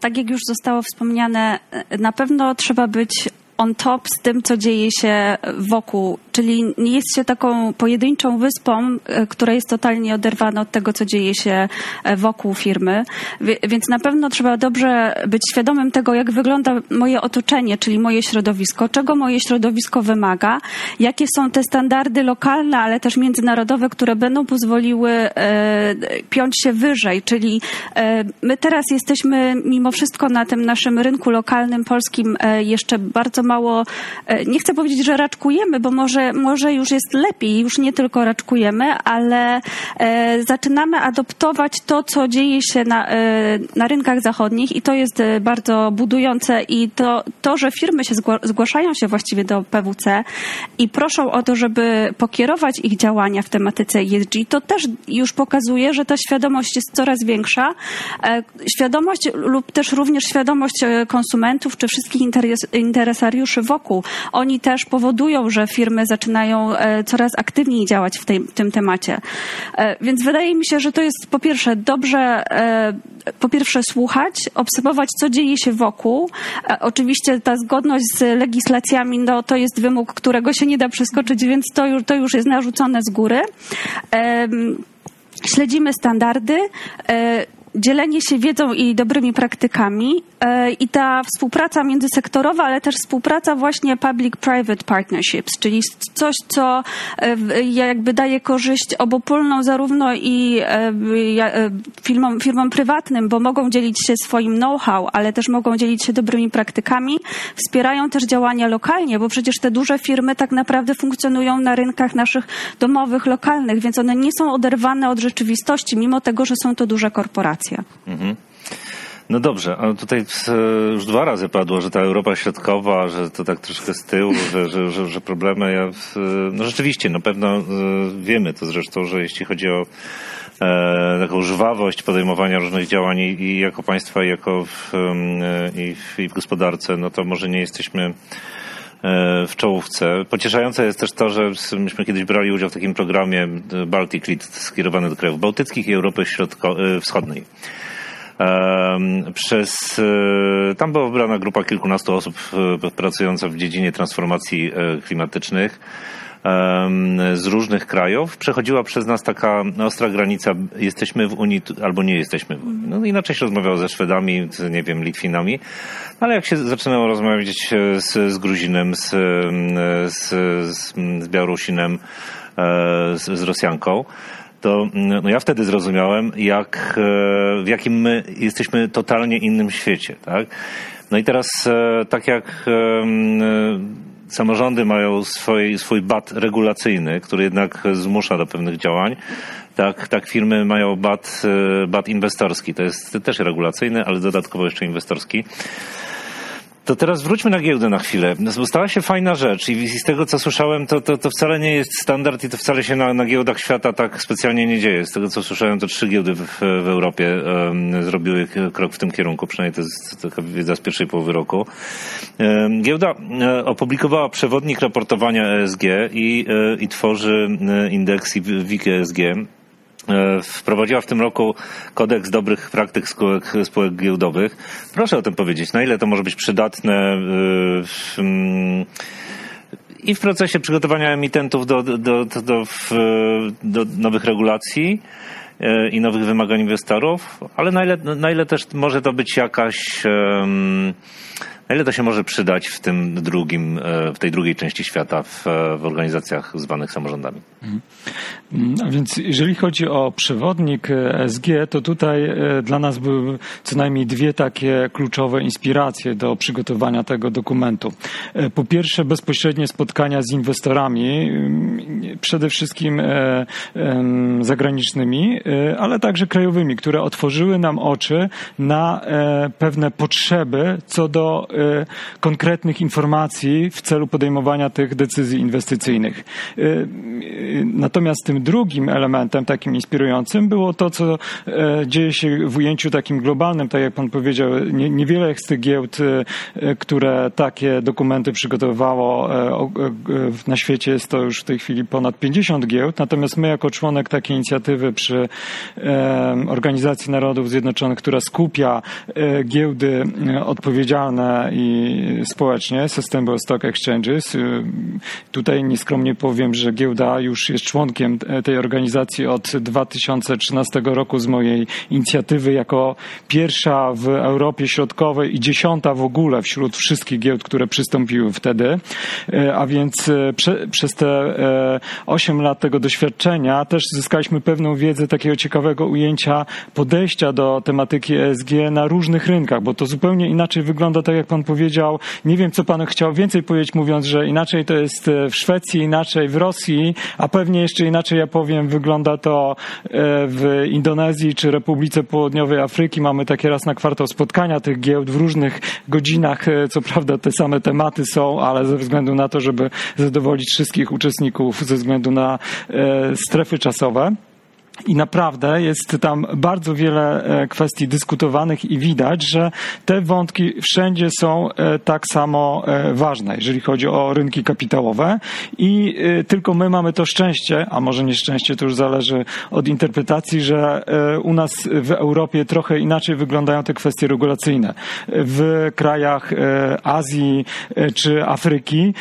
tak jak już zostało wspomniane, e, na pewno trzeba być on top z tym, co dzieje się wokół. Czyli nie jest się taką pojedynczą wyspą, e, która jest totalnie oderwana od tego, co dzieje się e, wokół firmy. Więc na pewno trzeba dobrze być świadomym tego, jak wygląda moje otoczenie, czyli moje środowisko, czego moje środowisko wymaga, jakie są te standardy lokalne, ale też międzynarodowe, które będą pozwoliły e, piąć się wyżej. Czyli my teraz jesteśmy mimo wszystko na tym naszym rynku lokalnym polskim jeszcze bardzo mało, nie chcę powiedzieć, że raczkujemy, bo może, może już jest lepiej, już nie tylko raczkujemy, ale e, zaczynamy adoptować to, co dzieje się na, e, na rynkach zachodnich i to jest bardzo budujące i to, to że firmy się zgłaszają się właściwie do PWC i proszą o to, żeby pokierować ich działania w tematyce ESG, to też już pokazuje, że ta świadomość jest coraz większa. Świadomość lub też również świadomość konsumentów czy wszystkich interes, interesariuszy wokół. Oni też powodują, że firmy zaczynają e, coraz aktywniej działać w, tej, w tym temacie. E, więc wydaje mi się, że to jest po pierwsze dobrze, e, po pierwsze słuchać, obserwować, co dzieje się wokół. Oczywiście ta zgodność z legislacjami, no to jest wymóg, którego się nie da przeskoczyć, więc to już, to już jest narzucone z góry. Śledzimy standardy dzielenie się wiedzą i dobrymi praktykami e, i ta współpraca międzysektorowa, ale też współpraca właśnie public-private partnerships, czyli coś, co e, jakby daje korzyść obopólną zarówno i e, firmom, firmom prywatnym, bo mogą dzielić się swoim know-how, ale też mogą dzielić się dobrymi praktykami, wspierają też działania lokalnie, bo przecież te duże firmy tak naprawdę funkcjonują na rynkach naszych domowych, lokalnych, więc one nie są oderwane od rzeczywistości, mimo tego, że są to duże korporacje. Mhm. No dobrze, tutaj e, już dwa razy padło, że ta Europa Środkowa, że to tak troszkę z tyłu, że, że, że, że problemy. Ja, no rzeczywiście, na pewno e, wiemy to zresztą, że jeśli chodzi o e, taką żwawość podejmowania różnych działań i, i jako państwa, i jako w, i, w, i w gospodarce, no to może nie jesteśmy w czołówce. Pocieszające jest też to, że myśmy kiedyś brali udział w takim programie Baltic Lead skierowany do krajów bałtyckich i Europy Środko- Wschodniej. Przez, e, tam była wybrana grupa kilkunastu osób e, pracująca w dziedzinie transformacji e, klimatycznych z różnych krajów. Przechodziła przez nas taka ostra granica, jesteśmy w Unii albo nie jesteśmy. No inaczej się rozmawiało ze Szwedami, nie wiem, Litwinami, ale jak się zaczynało rozmawiać z, z Gruzinem, z, z, z Białorusinem, z, z Rosjanką, to no ja wtedy zrozumiałem, jak, e, w jakim my jesteśmy totalnie innym świecie. Tak? No i teraz, e, tak jak e, samorządy mają swój, swój bat regulacyjny, który jednak zmusza do pewnych działań, tak, tak firmy mają bat, bat inwestorski. To jest też regulacyjny, ale dodatkowo jeszcze inwestorski. To teraz wróćmy na giełdę na chwilę. Bo stała się fajna rzecz i z tego co słyszałem, to, to, to wcale nie jest standard i to wcale się na, na giełdach świata tak specjalnie nie dzieje. Z tego co słyszałem, to trzy giełdy w, w Europie um, zrobiły krok w tym kierunku, przynajmniej to jest taka wiedza z pierwszej połowy roku. Um, giełda um, opublikowała przewodnik raportowania ESG i, e, i tworzy e, indeks WIG ESG E, wprowadziła w tym roku kodeks dobrych praktyk spółek, spółek giełdowych. Proszę o tym powiedzieć, na ile to może być przydatne e, mm, i w procesie przygotowania emitentów do, do, do, do, do nowych regulacji e, i nowych wymagań inwestorów, ale na ile, na ile też może to być jakaś na ile to się może przydać w tym drugim, e, w tej drugiej części świata, w, w organizacjach zwanych samorządami? Mhm. A więc jeżeli chodzi o przewodnik ESG, to tutaj e, dla nas były co najmniej dwie takie kluczowe inspiracje do przygotowania tego dokumentu. E, po pierwsze, bezpośrednie spotkania z inwestorami, przede wszystkim zagranicznymi, ale także krajowymi, które otworzyły nam oczy na pewne potrzeby co do konkretnych informacji w celu podejmowania tych decyzji inwestycyjnych. Natomiast tym drugim elementem takim inspirującym było to, co dzieje się w ujęciu takim globalnym, tak jak pan powiedział, niewiele z tych giełd, które takie dokumenty przygotowywało na świecie jest to już w tej chwili ponad 50 giełd, natomiast my jako członek takiej inicjatywy przy Organizacji Narodów Zjednoczonych, która skupia e, giełdy e, i społecznie, Sustainable Stock Exchanges. E, tutaj nieskromnie powiem, że giełda już jest członkiem tej organizacji od 2013 roku z mojej inicjatywy jako pierwsza w Europie Środkowej i dziesiąta w ogóle wśród wszystkich giełd, które przystąpiły wtedy. A więc prze, przez te 8 lat tego doświadczenia też zyskaliśmy pewną wiedzę takiego ciekawego ujęcia podejścia do tematyki ESG na różnych rynkach, bo to zupełnie inaczej wygląda, tak jak pan powiedział. Nie wiem, co pan chciał więcej powiedzieć, mówiąc, że inaczej to jest w Szwecji, inaczej w Rosji, a pewnie jeszcze inaczej, ja powiem, wygląda to e, w Indonezji czy Republice Południowej Afryki. Mamy takie raz na kwartał spotkania tych giełd w różnych godzinach. E, co prawda te same tematy są, ale ze względu na to, żeby zadowolić wszystkich uczestników, ze względu na e, strefy czasowe. I naprawdę jest tam bardzo wiele e, kwestii dyskutowanych i widać, że te wątki wszędzie są e, tak samo e, ważne, jeżeli chodzi o rynki kapitałowe. I tylko my mamy to szczęście, a może nieszczęście, to już zależy od interpretacji, że u nas w Europie trochę inaczej wyglądają te kwestie regulacyjne. W krajach Azji czy Afryki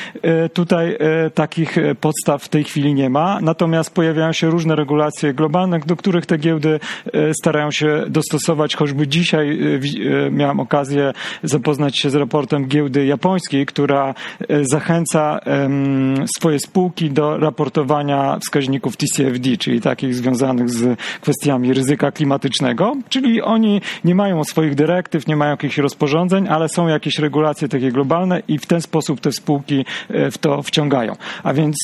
tutaj takich podstaw w tej chwili nie ma, natomiast pojawiają się różne regulacje globalne, do których te giełdy e, starają się dostosować. Choćby dzisiaj e, e, miałem okazję zapoznać się z raportem giełdy japońskiej, która zachęca swoje spółki do raportowania wskaźników TCFD, czyli takich związanych z kwestiami ryzyka klimatycznego. Czyli oni nie mają swoich dyrektyw, nie mają jakichś rozporządzeń, ale są jakieś regulacje takie globalne i w ten sposób te spółki w to wciągają. A więc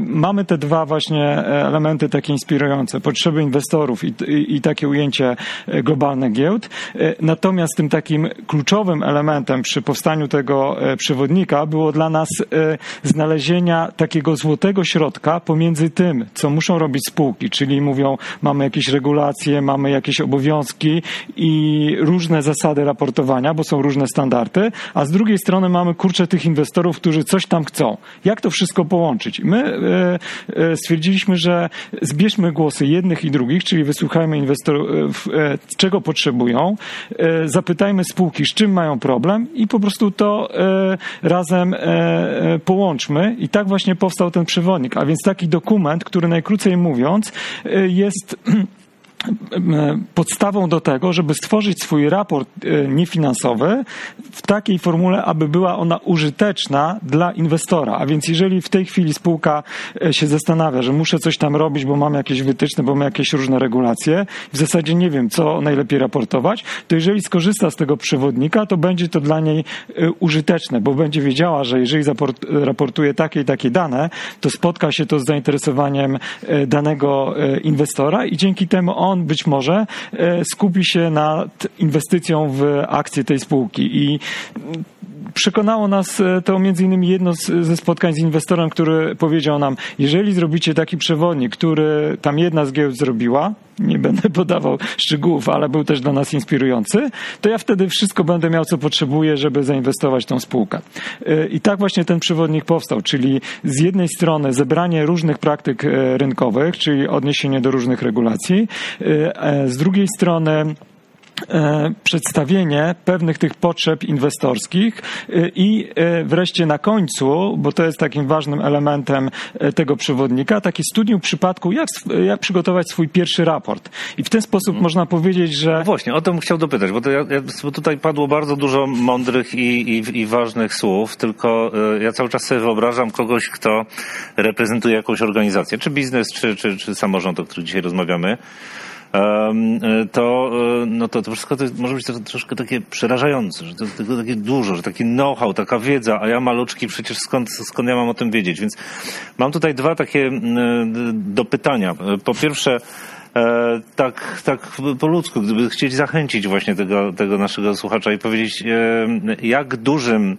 mamy te dwa właśnie elementy takie inspirujące. Potrzeba potrzeby inwestorów i, i, i takie ujęcie e, globalnych giełd. E, natomiast tym takim kluczowym elementem przy powstaniu tego e, przewodnika było dla nas znalezienia takiego złotego środka pomiędzy tym, co muszą robić spółki, czyli mówią, mamy jakieś regulacje, mamy jakieś obowiązki i różne zasady raportowania, bo są różne standardy, a z drugiej strony mamy kurczę tych inwestorów, którzy coś tam chcą. Jak to wszystko połączyć? My stwierdziliśmy, że zbierzmy głosy jednych jednych i drugich, czyli wysłuchajmy inwestorów, e, e, czego potrzebują, e, zapytajmy spółki, z czym mają problem i po prostu to razem połączmy. I tak właśnie powstał ten przewodnik. A więc taki dokument, który najkrócej mówiąc jest podstawą do tego, żeby stworzyć swój raport e, niefinansowy w takiej formule, aby była ona użyteczna dla inwestora. A więc jeżeli w tej chwili spółka e, się zastanawia, że muszę coś tam robić, bo mam jakieś wytyczne, bo mam jakieś różne regulacje, w zasadzie nie wiem, co najlepiej raportować, to jeżeli skorzysta z tego przewodnika, to będzie to dla niej e, użyteczne, bo będzie wiedziała, że jeżeli raportuje takie i takie dane, to spotka się to z zainteresowaniem danego inwestora i dzięki temu on on być może e, skupi się nad inwestycją w akcje tej spółki. I przekonało nas e, to między innymi jedno ze spotkań z inwestorem, który powiedział nam, jeżeli zrobicie taki przewodnik, który tam jedna z giełd zrobiła, nie będę podawał szczegółów, ale był też dla nas inspirujący, to ja wtedy wszystko będę miał, co potrzebuję, żeby zainwestować w tą spółkę. E, I tak właśnie ten przewodnik powstał, czyli z jednej strony zebranie różnych praktyk e, rynkowych, czyli odniesienie do różnych regulacji, z drugiej strony przedstawienie pewnych tych potrzeb inwestorskich e, i e, wreszcie na końcu, bo to jest takim ważnym elementem tego przewodnika, takie studium przypadku, jak, jak przygotować swój pierwszy raport. I w ten sposób hmm. można powiedzieć, że... No właśnie, o to bym chciał dopytać, bo, to ja, bo tutaj padło bardzo dużo mądrych i, i, i ważnych słów, tylko ja cały czas sobie wyobrażam kogoś, kto reprezentuje jakąś organizację, czy biznes, czy, czy, czy samorząd, o którym dzisiaj rozmawiamy, E, to, e, no to, to wszystko to może być troszkę takie przerażające, że to tego takie dużo, że taki know-how, taka wiedza, a ja maluczki przecież skąd, skąd ja mam o tym wiedzieć? Więc mam tutaj dwa takie do pytania. Po pierwsze, e, tak, tak po ludzku, gdyby chcieć zachęcić właśnie tego, tego naszego słuchacza i powiedzieć, e, jak dużym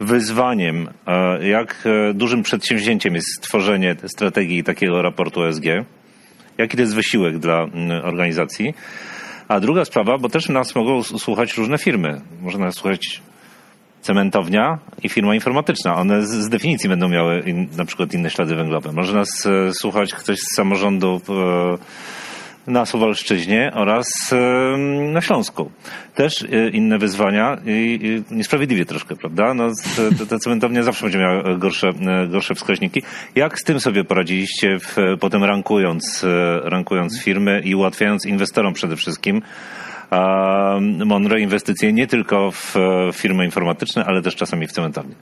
wyzwaniem, e, jak e, dużym przedsięwzięciem jest stworzenie strategii takiego raportu ESG, jaki to jest wysiłek dla mm, organizacji. A druga sprawa, bo też nas mogą słuchać różne firmy. Może nas słuchać cementownia i firma informatyczna. One z, definicji będą miały in, na przykład inne ślady węglowe. Może nas e, słuchać ktoś z samorządu e, na Suwalszczyźnie oraz na Śląsku. Też e, inne wyzwania i, niesprawiedliwie troszkę, prawda? No, te cementownia zawsze będzie miała gorsze, e, gorsze wskaźniki. Jak z tym sobie poradziliście, w, potem rankując, e, rankując firmy i ułatwiając inwestorom przede wszystkim mądre inwestycje nie tylko w firmy informatyczne, ale też czasami w cementownie.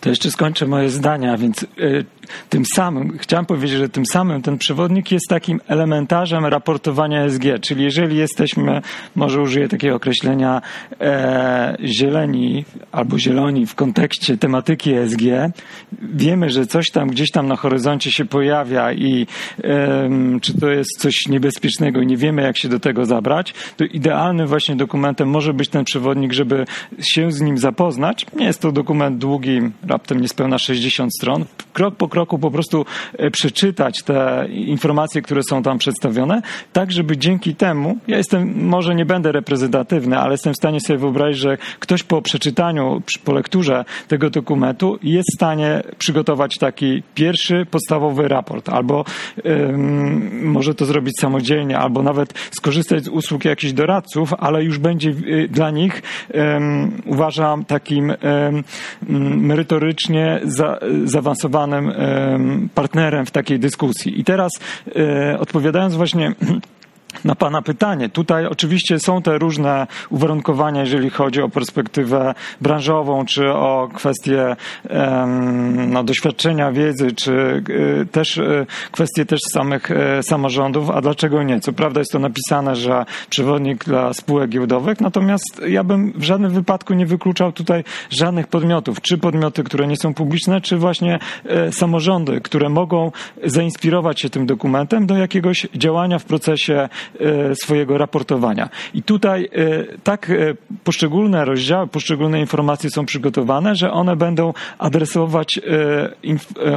To jeszcze skończę moje zdania, więc y, tym samym, chciałem powiedzieć, że tym samym ten przewodnik jest takim elementarzem raportowania SG, czyli jeżeli jesteśmy, może użyję takiego określenia, e, zieleni albo zieloni w kontekście tematyki SG, wiemy, że coś tam gdzieś tam na horyzoncie się pojawia i czy to jest coś niebezpiecznego i nie wiemy, jak się do tego zabrać, to idealnym właśnie dokumentem może być ten przewodnik, żeby się z nim zapoznać. Nie jest to dokument długi, raptem niespełna 60 stron. Krok po kroku po prostu e, przeczytać te informacje, które są tam przedstawione, tak żeby dzięki temu, ja jestem, może nie będę reprezentatywny, ale jestem w stanie sobie wyobrazić, że ktoś po przeczytaniu, po lekturze tego dokumentu jest w stanie przygotować taki pierwszy, podstawowy raport, albo um, może to zrobić samodzielnie, albo nawet skorzystać z usług jakichś doradców, ale już będzie y, dla nich, um, uważam, takim um, merytorycznie za, zaawansowanym partnerem w takiej dyskusji. I teraz e, odpowiadając właśnie na Pana pytanie. Tutaj oczywiście są te różne uwarunkowania, jeżeli chodzi o perspektywę branżową, czy o kwestie no, doświadczenia, wiedzy, czy y, też y, kwestie też samych y, samorządów, a dlaczego nie? Co prawda jest to napisane, że przewodnik dla spółek giełdowych, natomiast ja bym w żadnym wypadku nie wykluczał tutaj żadnych podmiotów, czy podmioty, które nie są publiczne, czy właśnie samorządy, które mogą zainspirować się tym dokumentem do jakiegoś działania w procesie swojego raportowania. I tutaj e, tak e, poszczególne rozdziały, poszczególne informacje są przygotowane, że one będą adresować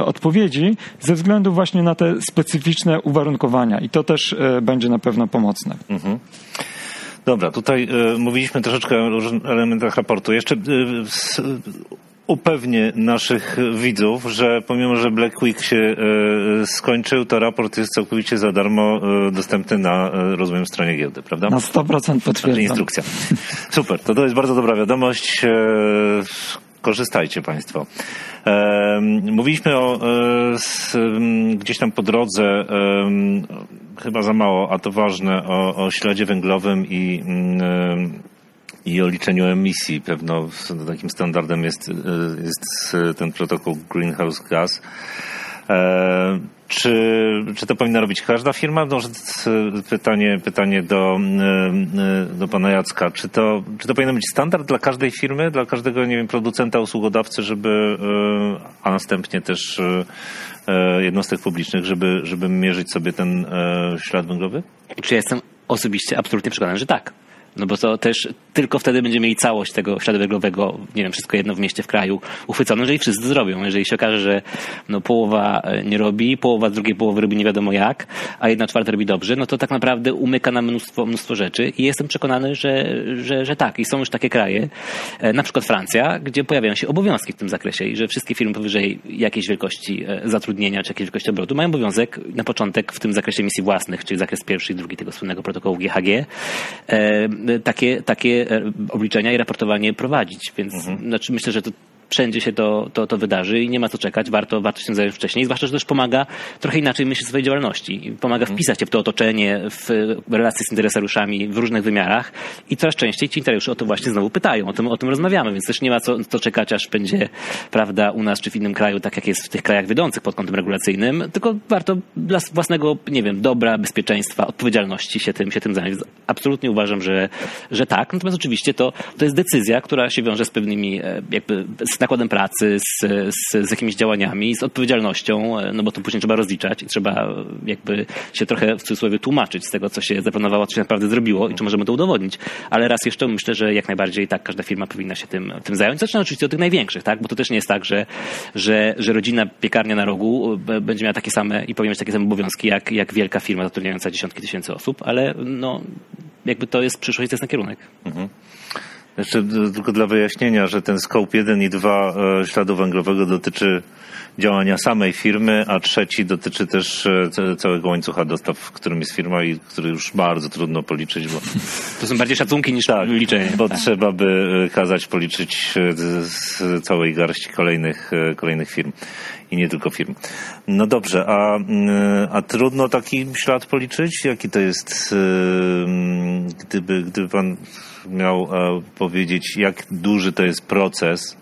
odpowiedzi ze względu właśnie na te specyficzne uwarunkowania. I to też będzie na pewno pomocne. Mhm. Dobra, tutaj y, mówiliśmy troszeczkę o różnych elementach raportu. Jeszcze y, upewnię naszych widzów, że pomimo, że Black Week się e, skończył, to raport jest całkowicie za darmo e, dostępny na, e, rozumiem, stronie giełdy, prawda? Na 100% znaczy potwierdzam. instrukcja. Super, to to jest bardzo dobra wiadomość. Korzystajcie Państwo. Mówiliśmy o, gdzieś tam po drodze, chyba za mało, a to ważne, o, o śladzie węglowym i i o liczeniu emisji. Pewno takim standardem jest, jest ten protokół Greenhouse Gas. E, czy, czy to powinna robić każda firma? Może pytanie, pytanie do, e, do pana Jacka. Czy to, czy to powinien być standard dla każdej firmy, dla każdego, nie wiem, producenta, usługodawcy, żeby, e, a następnie też jednostek publicznych, żeby, żeby mierzyć sobie ten ślad węglowy? Czy ja jestem osobiście absolutnie przekonany, że tak. No bo to też tylko wtedy będziemy mieli całość tego śladu węglowego, nie wiem, wszystko jedno w mieście, w kraju uchwycone, jeżeli wszyscy zrobią. Jeżeli się okaże, że no, połowa e, nie robi, połowa z drugiej połowy robi nie wiadomo jak, a jedna czwarta robi dobrze, no to tak naprawdę umyka nam mnóstwo, mnóstwo rzeczy i jestem przekonany, że, że, że tak. I są już takie kraje, e, na przykład Francja, gdzie pojawiają się obowiązki w tym zakresie i że wszystkie firmy powyżej jakiejś wielkości e, zatrudnienia czy jakiejś wielkości obrotu mają obowiązek na początek w tym zakresie emisji własnych, czyli zakres pierwszy i drugi tego słynnego protokołu GHG, takie, takie e, obliczenia i raportowanie prowadzić. Więc mhm. znaczy myślę, że to wszędzie się to, to, to wydarzy i nie ma co czekać, warto, warto się zająć wcześniej, zwłaszcza, że też pomaga trochę inaczej myśleć o swojej działalności. Pomaga mhm. wpisać się w to otoczenie, w relacje z interesariuszami w różnych wymiarach i coraz częściej ci interesariusze o to właśnie znowu pytają, o tym, o tym rozmawiamy, więc też nie ma co, co czekać, aż będzie prawda u nas czy w innym kraju, tak jak jest w tych krajach wiodących pod kątem regulacyjnym, tylko warto dla własnego, nie wiem, dobra, bezpieczeństwa, odpowiedzialności się tym, się tym zająć. Absolutnie uważam, że, że tak. Natomiast oczywiście to, to jest decyzja, która się wiąże z pewnymi e, jakby z nakładem pracy, z, z, z jakimiś działaniami, z odpowiedzialnością, no bo to później trzeba rozliczać i trzeba jakby się trochę w cudzysłowie tłumaczyć z tego, co się zaplanowało, co się naprawdę zrobiło i czy możemy to udowodnić. Ale raz jeszcze myślę, że jak najbardziej tak każda firma powinna się tym, tym zająć. Zaczyna oczywiście od tych największych, tak? Bo to też nie jest tak, że, że, że rodzina piekarnia na rogu będzie miała takie same i powinna mieć takie same obowiązki jak, jak wielka firma zatrudniająca dziesiątki tysięcy osób, ale no, jakby to jest przyszłość, to jest na kierunek. Mhm. Jeszcze tylko dla wyjaśnienia, że ten scope 1 i 2 e, śladu węglowego dotyczy działania samej firmy, a trzeci dotyczy też e, całego łańcucha dostaw, w którym jest firma i który już bardzo trudno policzyć, bo... To są bardziej szacunki niż tak, liczenie. Bo tak. trzeba by e, kazać policzyć z całej garści kolejnych, kolejnych firm i nie tylko firm. No dobrze, a, a trudno taki ślad policzyć? Jaki to jest, gdyby, gdyby pan miał e, powiedzieć, jak duży to jest proces,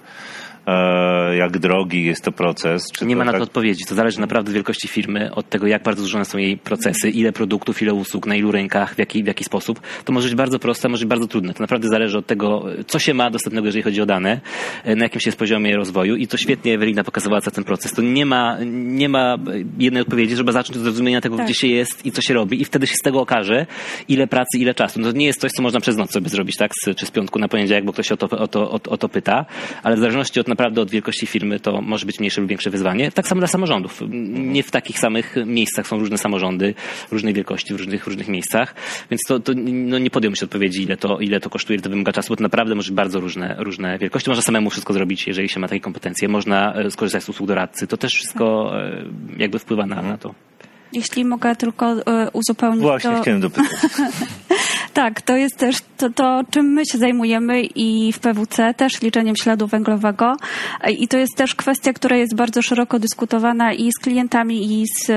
jak drogi jest to proces. Czy nie to ma na tak... to odpowiedzi. To zależy naprawdę od wielkości firmy, od tego, jak bardzo złożone są jej procesy, ile produktów, ile usług, na ilu rękach, w jaki, w jaki sposób. To może być bardzo proste, może być bardzo trudne. To naprawdę zależy od tego, co się ma dostępnego, jeżeli chodzi o dane, e, na jakim się jest poziomie rozwoju. I to świetnie Ewelina pokazywała cały ten proces. To nie ma, nie ma jednej odpowiedzi, żeby zacząć od zrozumienia tego, tak. gdzie się jest i co się robi. I wtedy się z tego okaże, ile pracy, ile czasu. No to nie jest coś, co można przez noc sobie zrobić, tak? czy z piątku na poniedziałek, bo ktoś o to, o to, o, o to pyta. Ale w zależności od naprawdę od wielkości firmy to może być mniejsze lub większe wyzwanie. Tak samo dla samorządów. Nie w takich samych miejscach są różne samorządy, różnej wielkości, w różnych, różnych miejscach, więc to, to no nie podjąłem się odpowiedzi, ile to, ile to kosztuje, ile to wymaga czasu, bo to naprawdę może być bardzo różne, różne wielkości. Można samemu wszystko zrobić, jeżeli się ma takie kompetencje. Można e, skorzystać z usług doradcy. To też wszystko e, jakby wpływa na, na to. Jeśli mogę tylko e, uzupełnić. Właśnie to... chciałem dopytać. tak, to jest też to, to, czym my się zajmujemy i w PWC też liczeniem śladu węglowego. I to jest też kwestia, która jest bardzo szeroko dyskutowana i z klientami, i z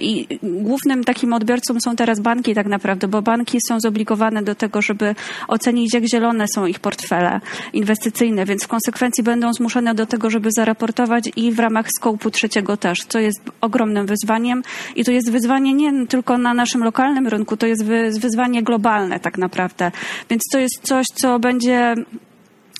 i głównym takim odbiorcą są teraz banki tak naprawdę, bo banki są zobligowane do tego, żeby ocenić, jak zielone są ich portfele inwestycyjne, więc w konsekwencji będą zmuszone do tego, żeby zaraportować i w ramach skołpu trzeciego też, co jest ogromnym wyzwaniem. I to jest wyzwanie nie tylko na naszym lokalnym rynku, to jest wyzwanie globalne tak naprawdę. Więc to jest coś, co będzie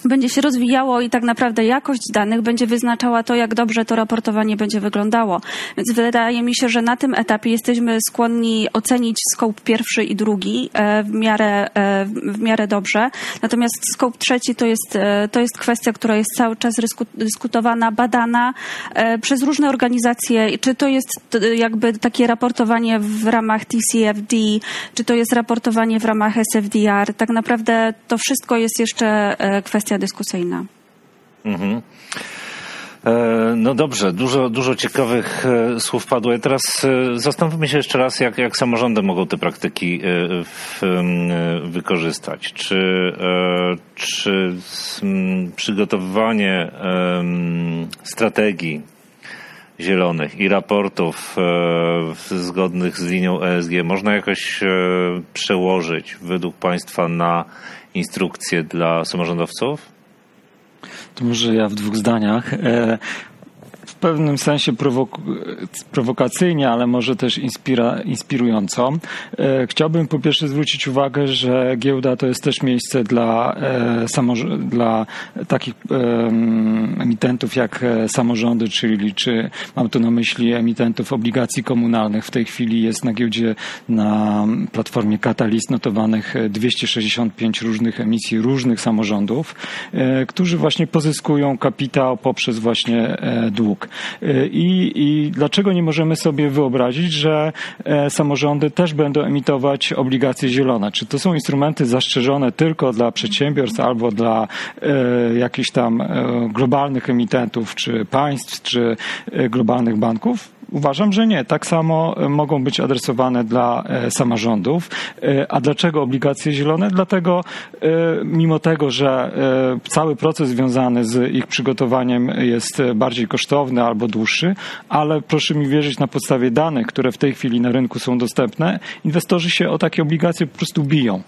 będzie się rozwijało i tak naprawdę jakość danych będzie wyznaczała to, jak dobrze to raportowanie będzie wyglądało. Więc wydaje mi się, że na tym etapie jesteśmy skłonni ocenić scope pierwszy i drugi e, w miarę, e, w miarę dobrze. Natomiast scope trzeci to jest, e, to jest kwestia, która jest cały czas dyskutowana, badana przez różne organizacje. Czy to jest jakby takie raportowanie w ramach TCFD, czy to jest raportowanie w ramach SFDR. Tak naprawdę to wszystko jest jeszcze kwestia kwestia dyskusyjna. Mhm. E, no dobrze, dużo, dużo ciekawych e, słów padło. Ja teraz e, zastanówmy się jeszcze raz, jak, jak samorządy mogą te praktyki w, wykorzystać. Czy, czy przygotowywanie strategii zielonych i raportów zgodnych z linią ESG można jakoś przełożyć według Państwa na instrukcje dla samorządowców? To może ja w dwóch zdaniach. Pewnym sensie prowok prowokacyjnie, ale może też inspira inspirująco. E, chciałbym po pierwsze zwrócić uwagę, że giełda to jest też miejsce dla, e, dla takich e, emitentów jak samorządy, czyli czy mam tu na myśli emitentów obligacji komunalnych. W tej chwili jest na giełdzie na platformie Catalyst notowanych 265 różnych emisji różnych samorządów, którzy właśnie pozyskują kapitał poprzez właśnie dług. I, I dlaczego nie możemy sobie wyobrazić, że e, samorządy też będą emitować obligacje zielone? Czy to są instrumenty zastrzeżone tylko dla przedsiębiorstw albo dla e, jakichś tam e, globalnych emitentów, czy państw, czy globalnych banków? Uważam, że nie. Tak samo e, mogą być adresowane dla e, samorządów. E, a dlaczego obligacje zielone? Dlatego, mimo tego, że cały proces związany z ich przygotowaniem jest bardziej kosztowny albo dłuższy, ale proszę mi wierzyć, na podstawie danych, które w tej chwili na rynku są dostępne, inwestorzy się o takie obligacje po prostu biją.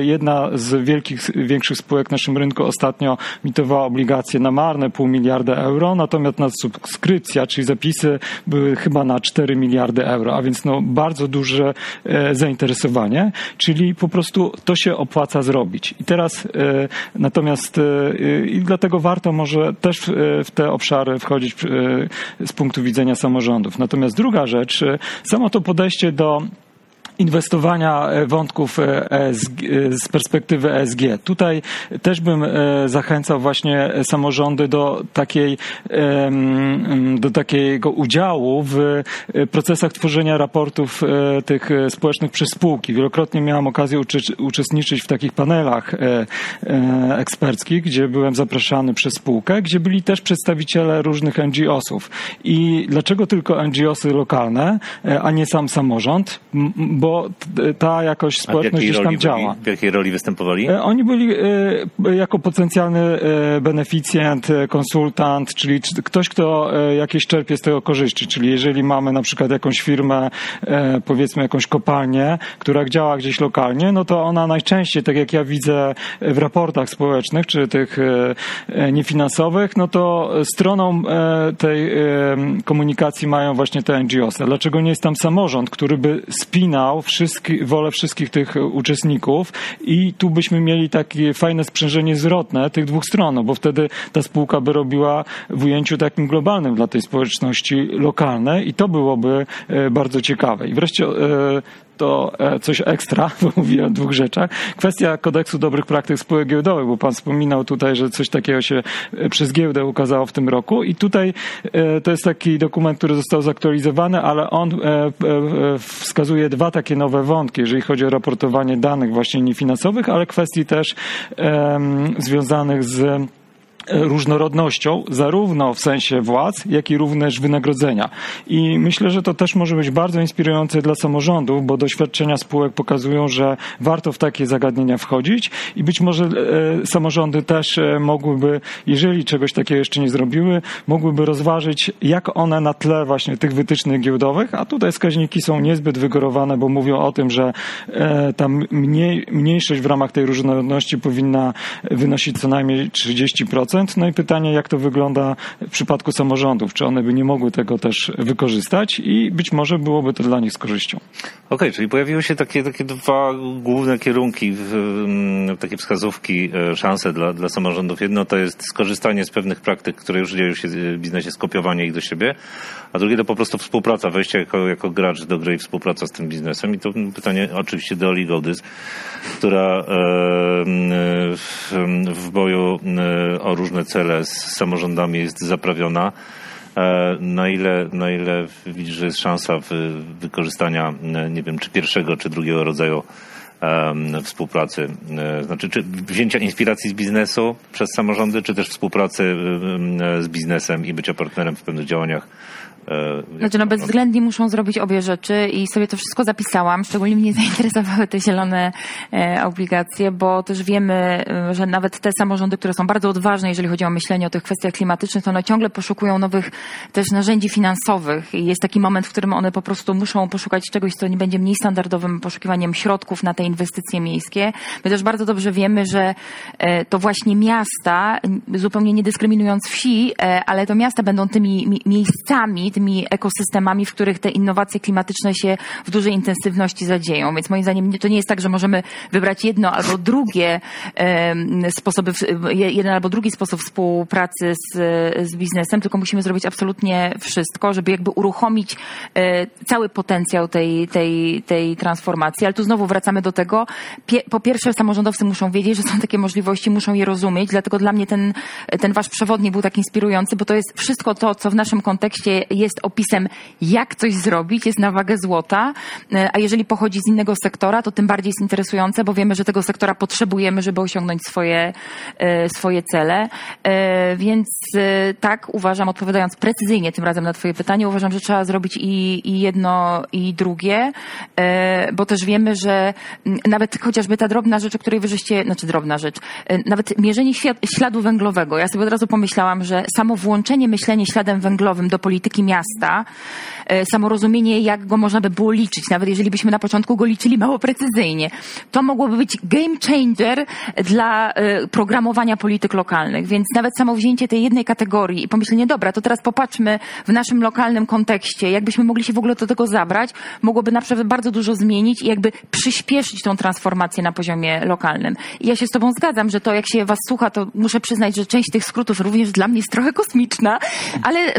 Jedna z wielkich, większych spółek w naszym rynku ostatnio mitowała obligacje na marne pół miliarda euro, natomiast subskrypcja, czyli zapisy były chyba na 4 miliardy euro, a więc no bardzo duże e, zainteresowanie, czyli po prostu to się opłaca zrobić. I teraz e, natomiast e, i dlatego warto może też w te obszary wchodzić z punktu widzenia samorządów. Natomiast druga rzecz, samo to podejście do inwestowania e, wątków e e, z perspektywy ESG. Tutaj też bym zachęcał właśnie samorządy do takiej, do takiego udziału w procesach tworzenia raportów tych społecznych przez spółki. Wielokrotnie miałem okazję uczestniczyć w takich panelach eksperckich, gdzie byłem zapraszany przez spółkę, gdzie byli też przedstawiciele różnych NGO-sów. I dlaczego tylko NGO-sy lokalne, a nie sam samorząd? Bo bo ta jakoś społeczność gdzieś tam działa. w jakiej roli występowali? E, oni byli e, jako potencjalny e, beneficjent, konsultant, czyli ktoś, kto jakieś czerpie z tego korzyści. Czyli jeżeli mamy na przykład jakąś firmę, powiedzmy jakąś kopalnię, która działa gdzieś lokalnie, no to ona najczęściej, tak jak ja widzę w raportach społecznych, czy tych niefinansowych, no to stroną tej komunikacji mają właśnie te NGOs. Dlaczego nie jest tam samorząd, który by spinał wszystki, wolę wszystkich tych uczestników i tu byśmy mieli takie fajne sprzężenie zwrotne tych dwóch stron, no bo wtedy ta spółka by robiła w ujęciu takim globalnym dla tej społeczności lokalne i to byłoby e, bardzo ciekawe. I wreszcie e, to e, coś ekstra, bo mówiłem o dwóch rzeczach. Kwestia kodeksu dobrych praktyk spółek giełdowych, bo pan wspominał tutaj, że coś takiego się e, przez giełdę ukazało w tym roku i tutaj e, to jest taki dokument, który został zaktualizowany, ale on wskazuje dwa takie nowe wątki, jeżeli chodzi o raportowanie danych właśnie niefinansowych, ale kwestii też związanych z różnorodnością, zarówno w sensie władz, jak i również wynagrodzenia. I myślę, że to też może być bardzo inspirujące dla samorządów, bo doświadczenia spółek pokazują, że warto w takie zagadnienia wchodzić i być może e, samorządy też e, mogłyby, jeżeli czegoś takiego jeszcze nie zrobiły, mogłyby rozważyć, jak one na tle właśnie tych wytycznych giełdowych, a tutaj wskaźniki są niezbyt wygórowane, bo mówią o tym, że e, ta mniej, mniejszość w ramach tej różnorodności powinna wynosić co najmniej 30%, no i pytanie, jak to wygląda w przypadku samorządów? Czy one by nie mogły tego też wykorzystać i być może byłoby to dla nich z korzyścią. Okej, okay, czyli pojawiły się takie, takie dwa główne kierunki, mm, takie wskazówki, e, szanse dla, dla samorządów. Jedno to jest skorzystanie z pewnych praktyk, które już dzieją się w biznesie, skopiowanie ich do siebie, a drugie to po prostu współpraca, wejście jako, jako gracz do gry i współpraca z tym biznesem. I to pytanie oczywiście do Oli Goldys, która e, w, w boju o różne cele z samorządami jest zaprawiona. E, na ile, na ile widzisz, że jest szansa wykorzystania, nie wiem, czy pierwszego, czy drugiego rodzaju współpracy, znaczy czy wzięcia inspiracji z biznesu przez samorządy, czy też współpracy z biznesem i bycia partnerem w pewnych działaniach E, znaczy, no bezwzględnie muszą zrobić obie rzeczy i sobie to wszystko zapisałam. Szczególnie mnie zainteresowały te zielone e, obligacje, bo też wiemy, e, że nawet te samorządy, które są bardzo odważne, jeżeli chodzi o myślenie o tych kwestiach klimatycznych, to one ciągle poszukują nowych też narzędzi finansowych i jest taki moment, w którym one po prostu muszą poszukać czegoś, co nie będzie mniej standardowym poszukiwaniem środków na te inwestycje miejskie. My też bardzo dobrze wiemy, że to właśnie miasta, zupełnie nie dyskryminując wsi, ale to miasta będą tymi miejscami, tymi ekosystemami, w których te innowacje klimatyczne się w dużej intensywności zadzieją. Więc moim zdaniem to nie jest tak, że możemy wybrać jedno albo drugie sposoby, jeden albo drugi sposób współpracy z, z biznesem, tylko musimy zrobić absolutnie wszystko, żeby jakby uruchomić e, cały potencjał tej, tej, tej transformacji. Ale tu znowu wracamy do tego. Po pierwsze, samorządowcy muszą wiedzieć, że są takie możliwości, muszą je rozumieć, dlatego dla mnie ten, ten wasz przewodnik był tak inspirujący, bo to jest wszystko to, co w naszym kontekście jest jest opisem, jak coś zrobić, jest na wagę złota, e, a jeżeli pochodzi z innego sektora, to tym bardziej jest interesujące, bo wiemy, że tego sektora potrzebujemy, żeby osiągnąć swoje, e, swoje cele. E, więc tak, uważam, odpowiadając precyzyjnie tym razem na Twoje pytanie, uważam, że trzeba zrobić i, i jedno, i drugie, bo też wiemy, że nawet chociażby ta drobna rzecz, o której wyżeście, znaczy drobna rzecz, nawet mierzenie śladu węglowego. Ja sobie od razu pomyślałam, że samo włączenie myślenia śladem węglowym do polityki miasta miasta, e, samorozumienie, jak go można by było liczyć, nawet jeżeli byśmy na początku go liczyli mało precyzyjnie. To mogłoby być game changer dla e, programowania polityk lokalnych, więc nawet samo wzięcie tej jednej kategorii i pomyślenie, dobra, to teraz popatrzmy w naszym lokalnym kontekście, jakbyśmy mogli się w ogóle do tego zabrać, mogłoby naprawdę bardzo dużo zmienić i jakby przyspieszyć tą transformację na poziomie lokalnym. I ja się z tobą zgadzam, że to jak się was słucha, to muszę przyznać, że część tych skrótów również dla mnie jest trochę kosmiczna, ale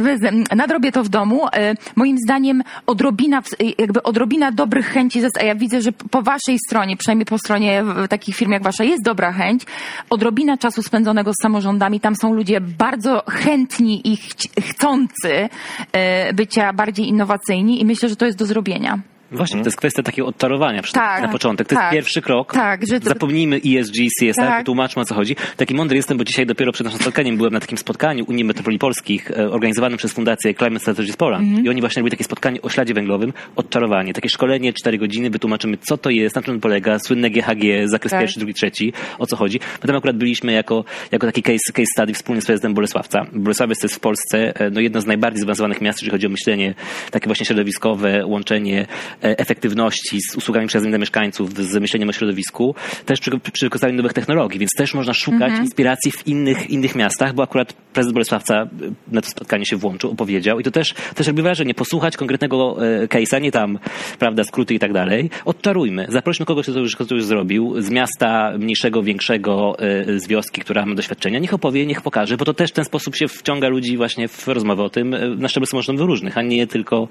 nadrobię to w domu. E, Moim zdaniem odrobina, jakby odrobina dobrych chęci, a ja widzę, że po waszej stronie, przynajmniej po stronie takich firm jak wasza, jest dobra chęć. Odrobina czasu spędzonego z samorządami, tam są ludzie bardzo chętni i chcący e, bycia bardziej innowacyjni i myślę, że to jest do zrobienia. Właśnie, to jest kwestia takiego odczarowania Tak, na początek. To tak. jest pierwszy krok. Tak, że to- Zapomnijmy ESG, CSR, Tak. wytłumaczmy o co chodzi. Taki mądry jestem, bo dzisiaj dopiero przed naszym spotkaniem byłem na takim spotkaniu Unii Metropolii Polskich e, organizowanym przez Fundację Climate Strategies Poland. Mhm. I oni właśnie robili takie spotkanie o śladzie węglowym, odczarowanie. Takie szkolenie, 4 godziny, wytłumaczymy co to jest, na czym pole, słynne GHG, zakres Tak. pierwszy, drugi, trzeci, o co chodzi. Potem akurat byliśmy jako, jako taki case, case study wspólnie z prezydentem Bolesławca. Bolesławiec to jest w Polsce e, no, jedno z najbardziej zaawansowanych miast, jeżeli chodzi o myślenie takie właśnie środowiskowe, łączenie efektywności z usługami przyjaznymi dla mieszkańców, z myśleniem o środowisku, też przy, przy wykorzystaniu nowych technologii, więc też można szukać inspiracji w innych, innych miastach, bo akurat prezydent Bolesławca e, na to spotkanie się włączył, opowiedział i to też, też robi wrażenie, posłuchać konkretnego e, case'a, nie tam, prawda, skróty i tak dalej. Odczarujmy, zaprośmy kogoś, kto to już, kto to już zrobił, z miasta mniejszego, większego, e, z wioski, która ma doświadczenia, niech opowie, niech pokaże, bo to też w ten sposób się wciąga ludzi właśnie w rozmowę o tym e, na szczeblu samorządowych różnych, a nie tylko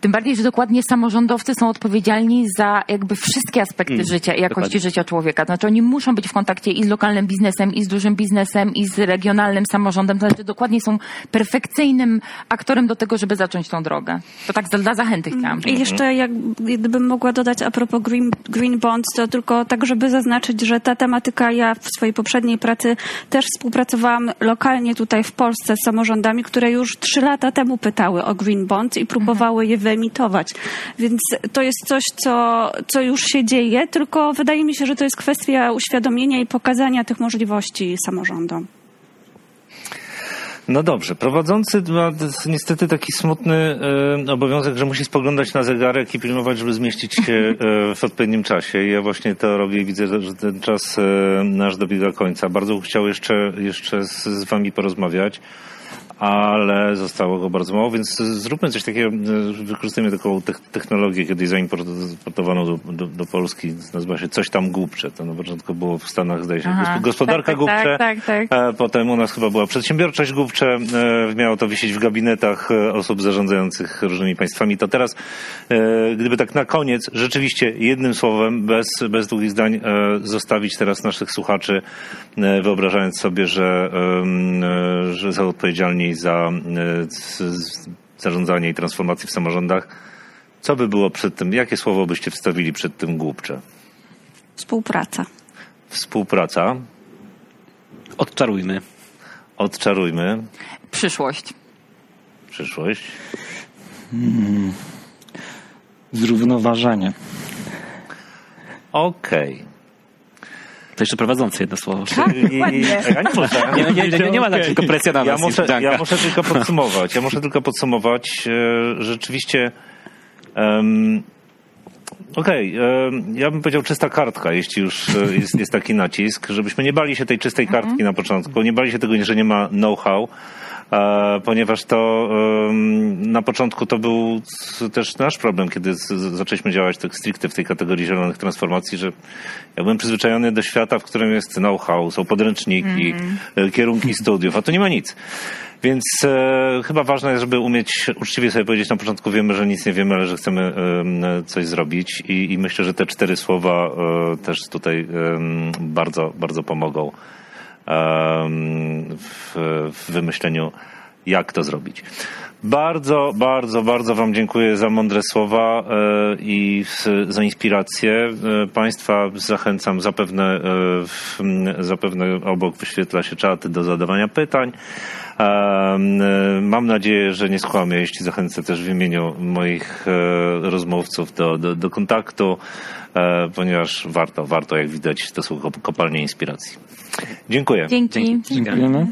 Tym bardziej, że dokładnie samorządowcy są odpowiedzialni za jakby wszystkie aspekty Mm, życia i jakości dokładnie. życia człowieka. Znaczy oni muszą być w kontakcie i z lokalnym biznesem, i z dużym biznesem, i z regionalnym samorządem. To znaczy dokładnie są perfekcyjnym aktorem do tego, żeby zacząć tą drogę. To tak dla zachęty chciałam. I jeszcze jak gdybym mogła dodać a propos Green, green Bonds, to tylko tak, żeby zaznaczyć, że ta tematyka ja w swojej poprzedniej pracy też współpracowałam lokalnie tutaj w Polsce z samorządami, które już trzy lata temu pytały o Green Bonds i próbowały je wyemitować. Więc to jest coś, co, co już się dzieje, tylko wydaje mi się, że to jest kwestia uświadomienia i pokazania tych możliwości samorządom. No dobrze, prowadzący ma niestety taki smutny e, obowiązek, że musi spoglądać na zegarek i pilnować, żeby zmieścić się e, w odpowiednim czasie. Ja właśnie to robię i widzę, że- ten czas e, nasz dobiega końca. Bardzo bym chciał jeszcze, jeszcze z, z wami porozmawiać. Ale zostało go bardzo mało, więc zróbmy coś takiego, wykorzystujmy taką te- technologię, kiedyś zaimportowaną do, do, do Polski, nazywa się coś tam głupcze. To na początku było w Stanach, zdaje się, Aha. Gosp- gospodarka Tak, tak, głupcze. tak, tak, E, Potem u nas chyba była przedsiębiorczość głupcze, e, miało to wisieć w gabinetach e, osób zarządzających różnymi państwami. To teraz, e, gdyby tak na koniec, rzeczywiście jednym słowem, bez, bez długich zdań, zostawić teraz naszych słuchaczy, wyobrażając sobie, że, że są odpowiedzialni za e, zarządzanie i transformację w samorządach. Co by było przed tym, jakie słowo byście wstawili przed tym głupcze? Współpraca. Współpraca, odczarujmy. odczarujmy Przyszłość. przyszłość. Zrównoważenie. Okej. To jeszcze prowadzący jedno słowo. Ja nie muszę. Nie, nie, nie, nie, nie ma tak tylko presja na Ja nas. muszę, ja muszę tylko podsumować. Ja muszę tylko podsumować. e, Rzeczywiście. Um, Okej, em, ja bym powiedział czysta kartka, jeśli już e, jest, jest taki nacisk, żebyśmy nie bali się tej czystej kartki na początku, nie bali się tego, że nie ma know-how, e, ponieważ to na początku to był też nasz problem, kiedy zaczęliśmy działać tak stricte w tej kategorii zielonych transformacji, że ja byłem przyzwyczajony do świata, w którym jest know-how, są podręczniki, e, kierunki studiów, a tu nie ma nic. Więc e, chyba ważne jest, żeby umieć uczciwie sobie powiedzieć na początku, wiemy, że nic nie wiemy, ale że chcemy em, coś zrobić i, i myślę, że te cztery słowa e, też tutaj bardzo, bardzo pomogą w, w wymyśleniu, jak to zrobić. Bardzo, bardzo, bardzo Wam dziękuję za mądre słowa e, i za inspirację. E, Państwa zachęcam, zapewne, e, zapewne obok wyświetla się czat do zadawania pytań. Mam nadzieję, że nie skłamię, jeśli zachęcę też w imieniu moich e, rozmówców do, do, do kontaktu, e, ponieważ warto, warto, jak widać, to są kop- kopalnie inspiracji. Dziękuję. Dzięki. Dzięki. Dziękujemy.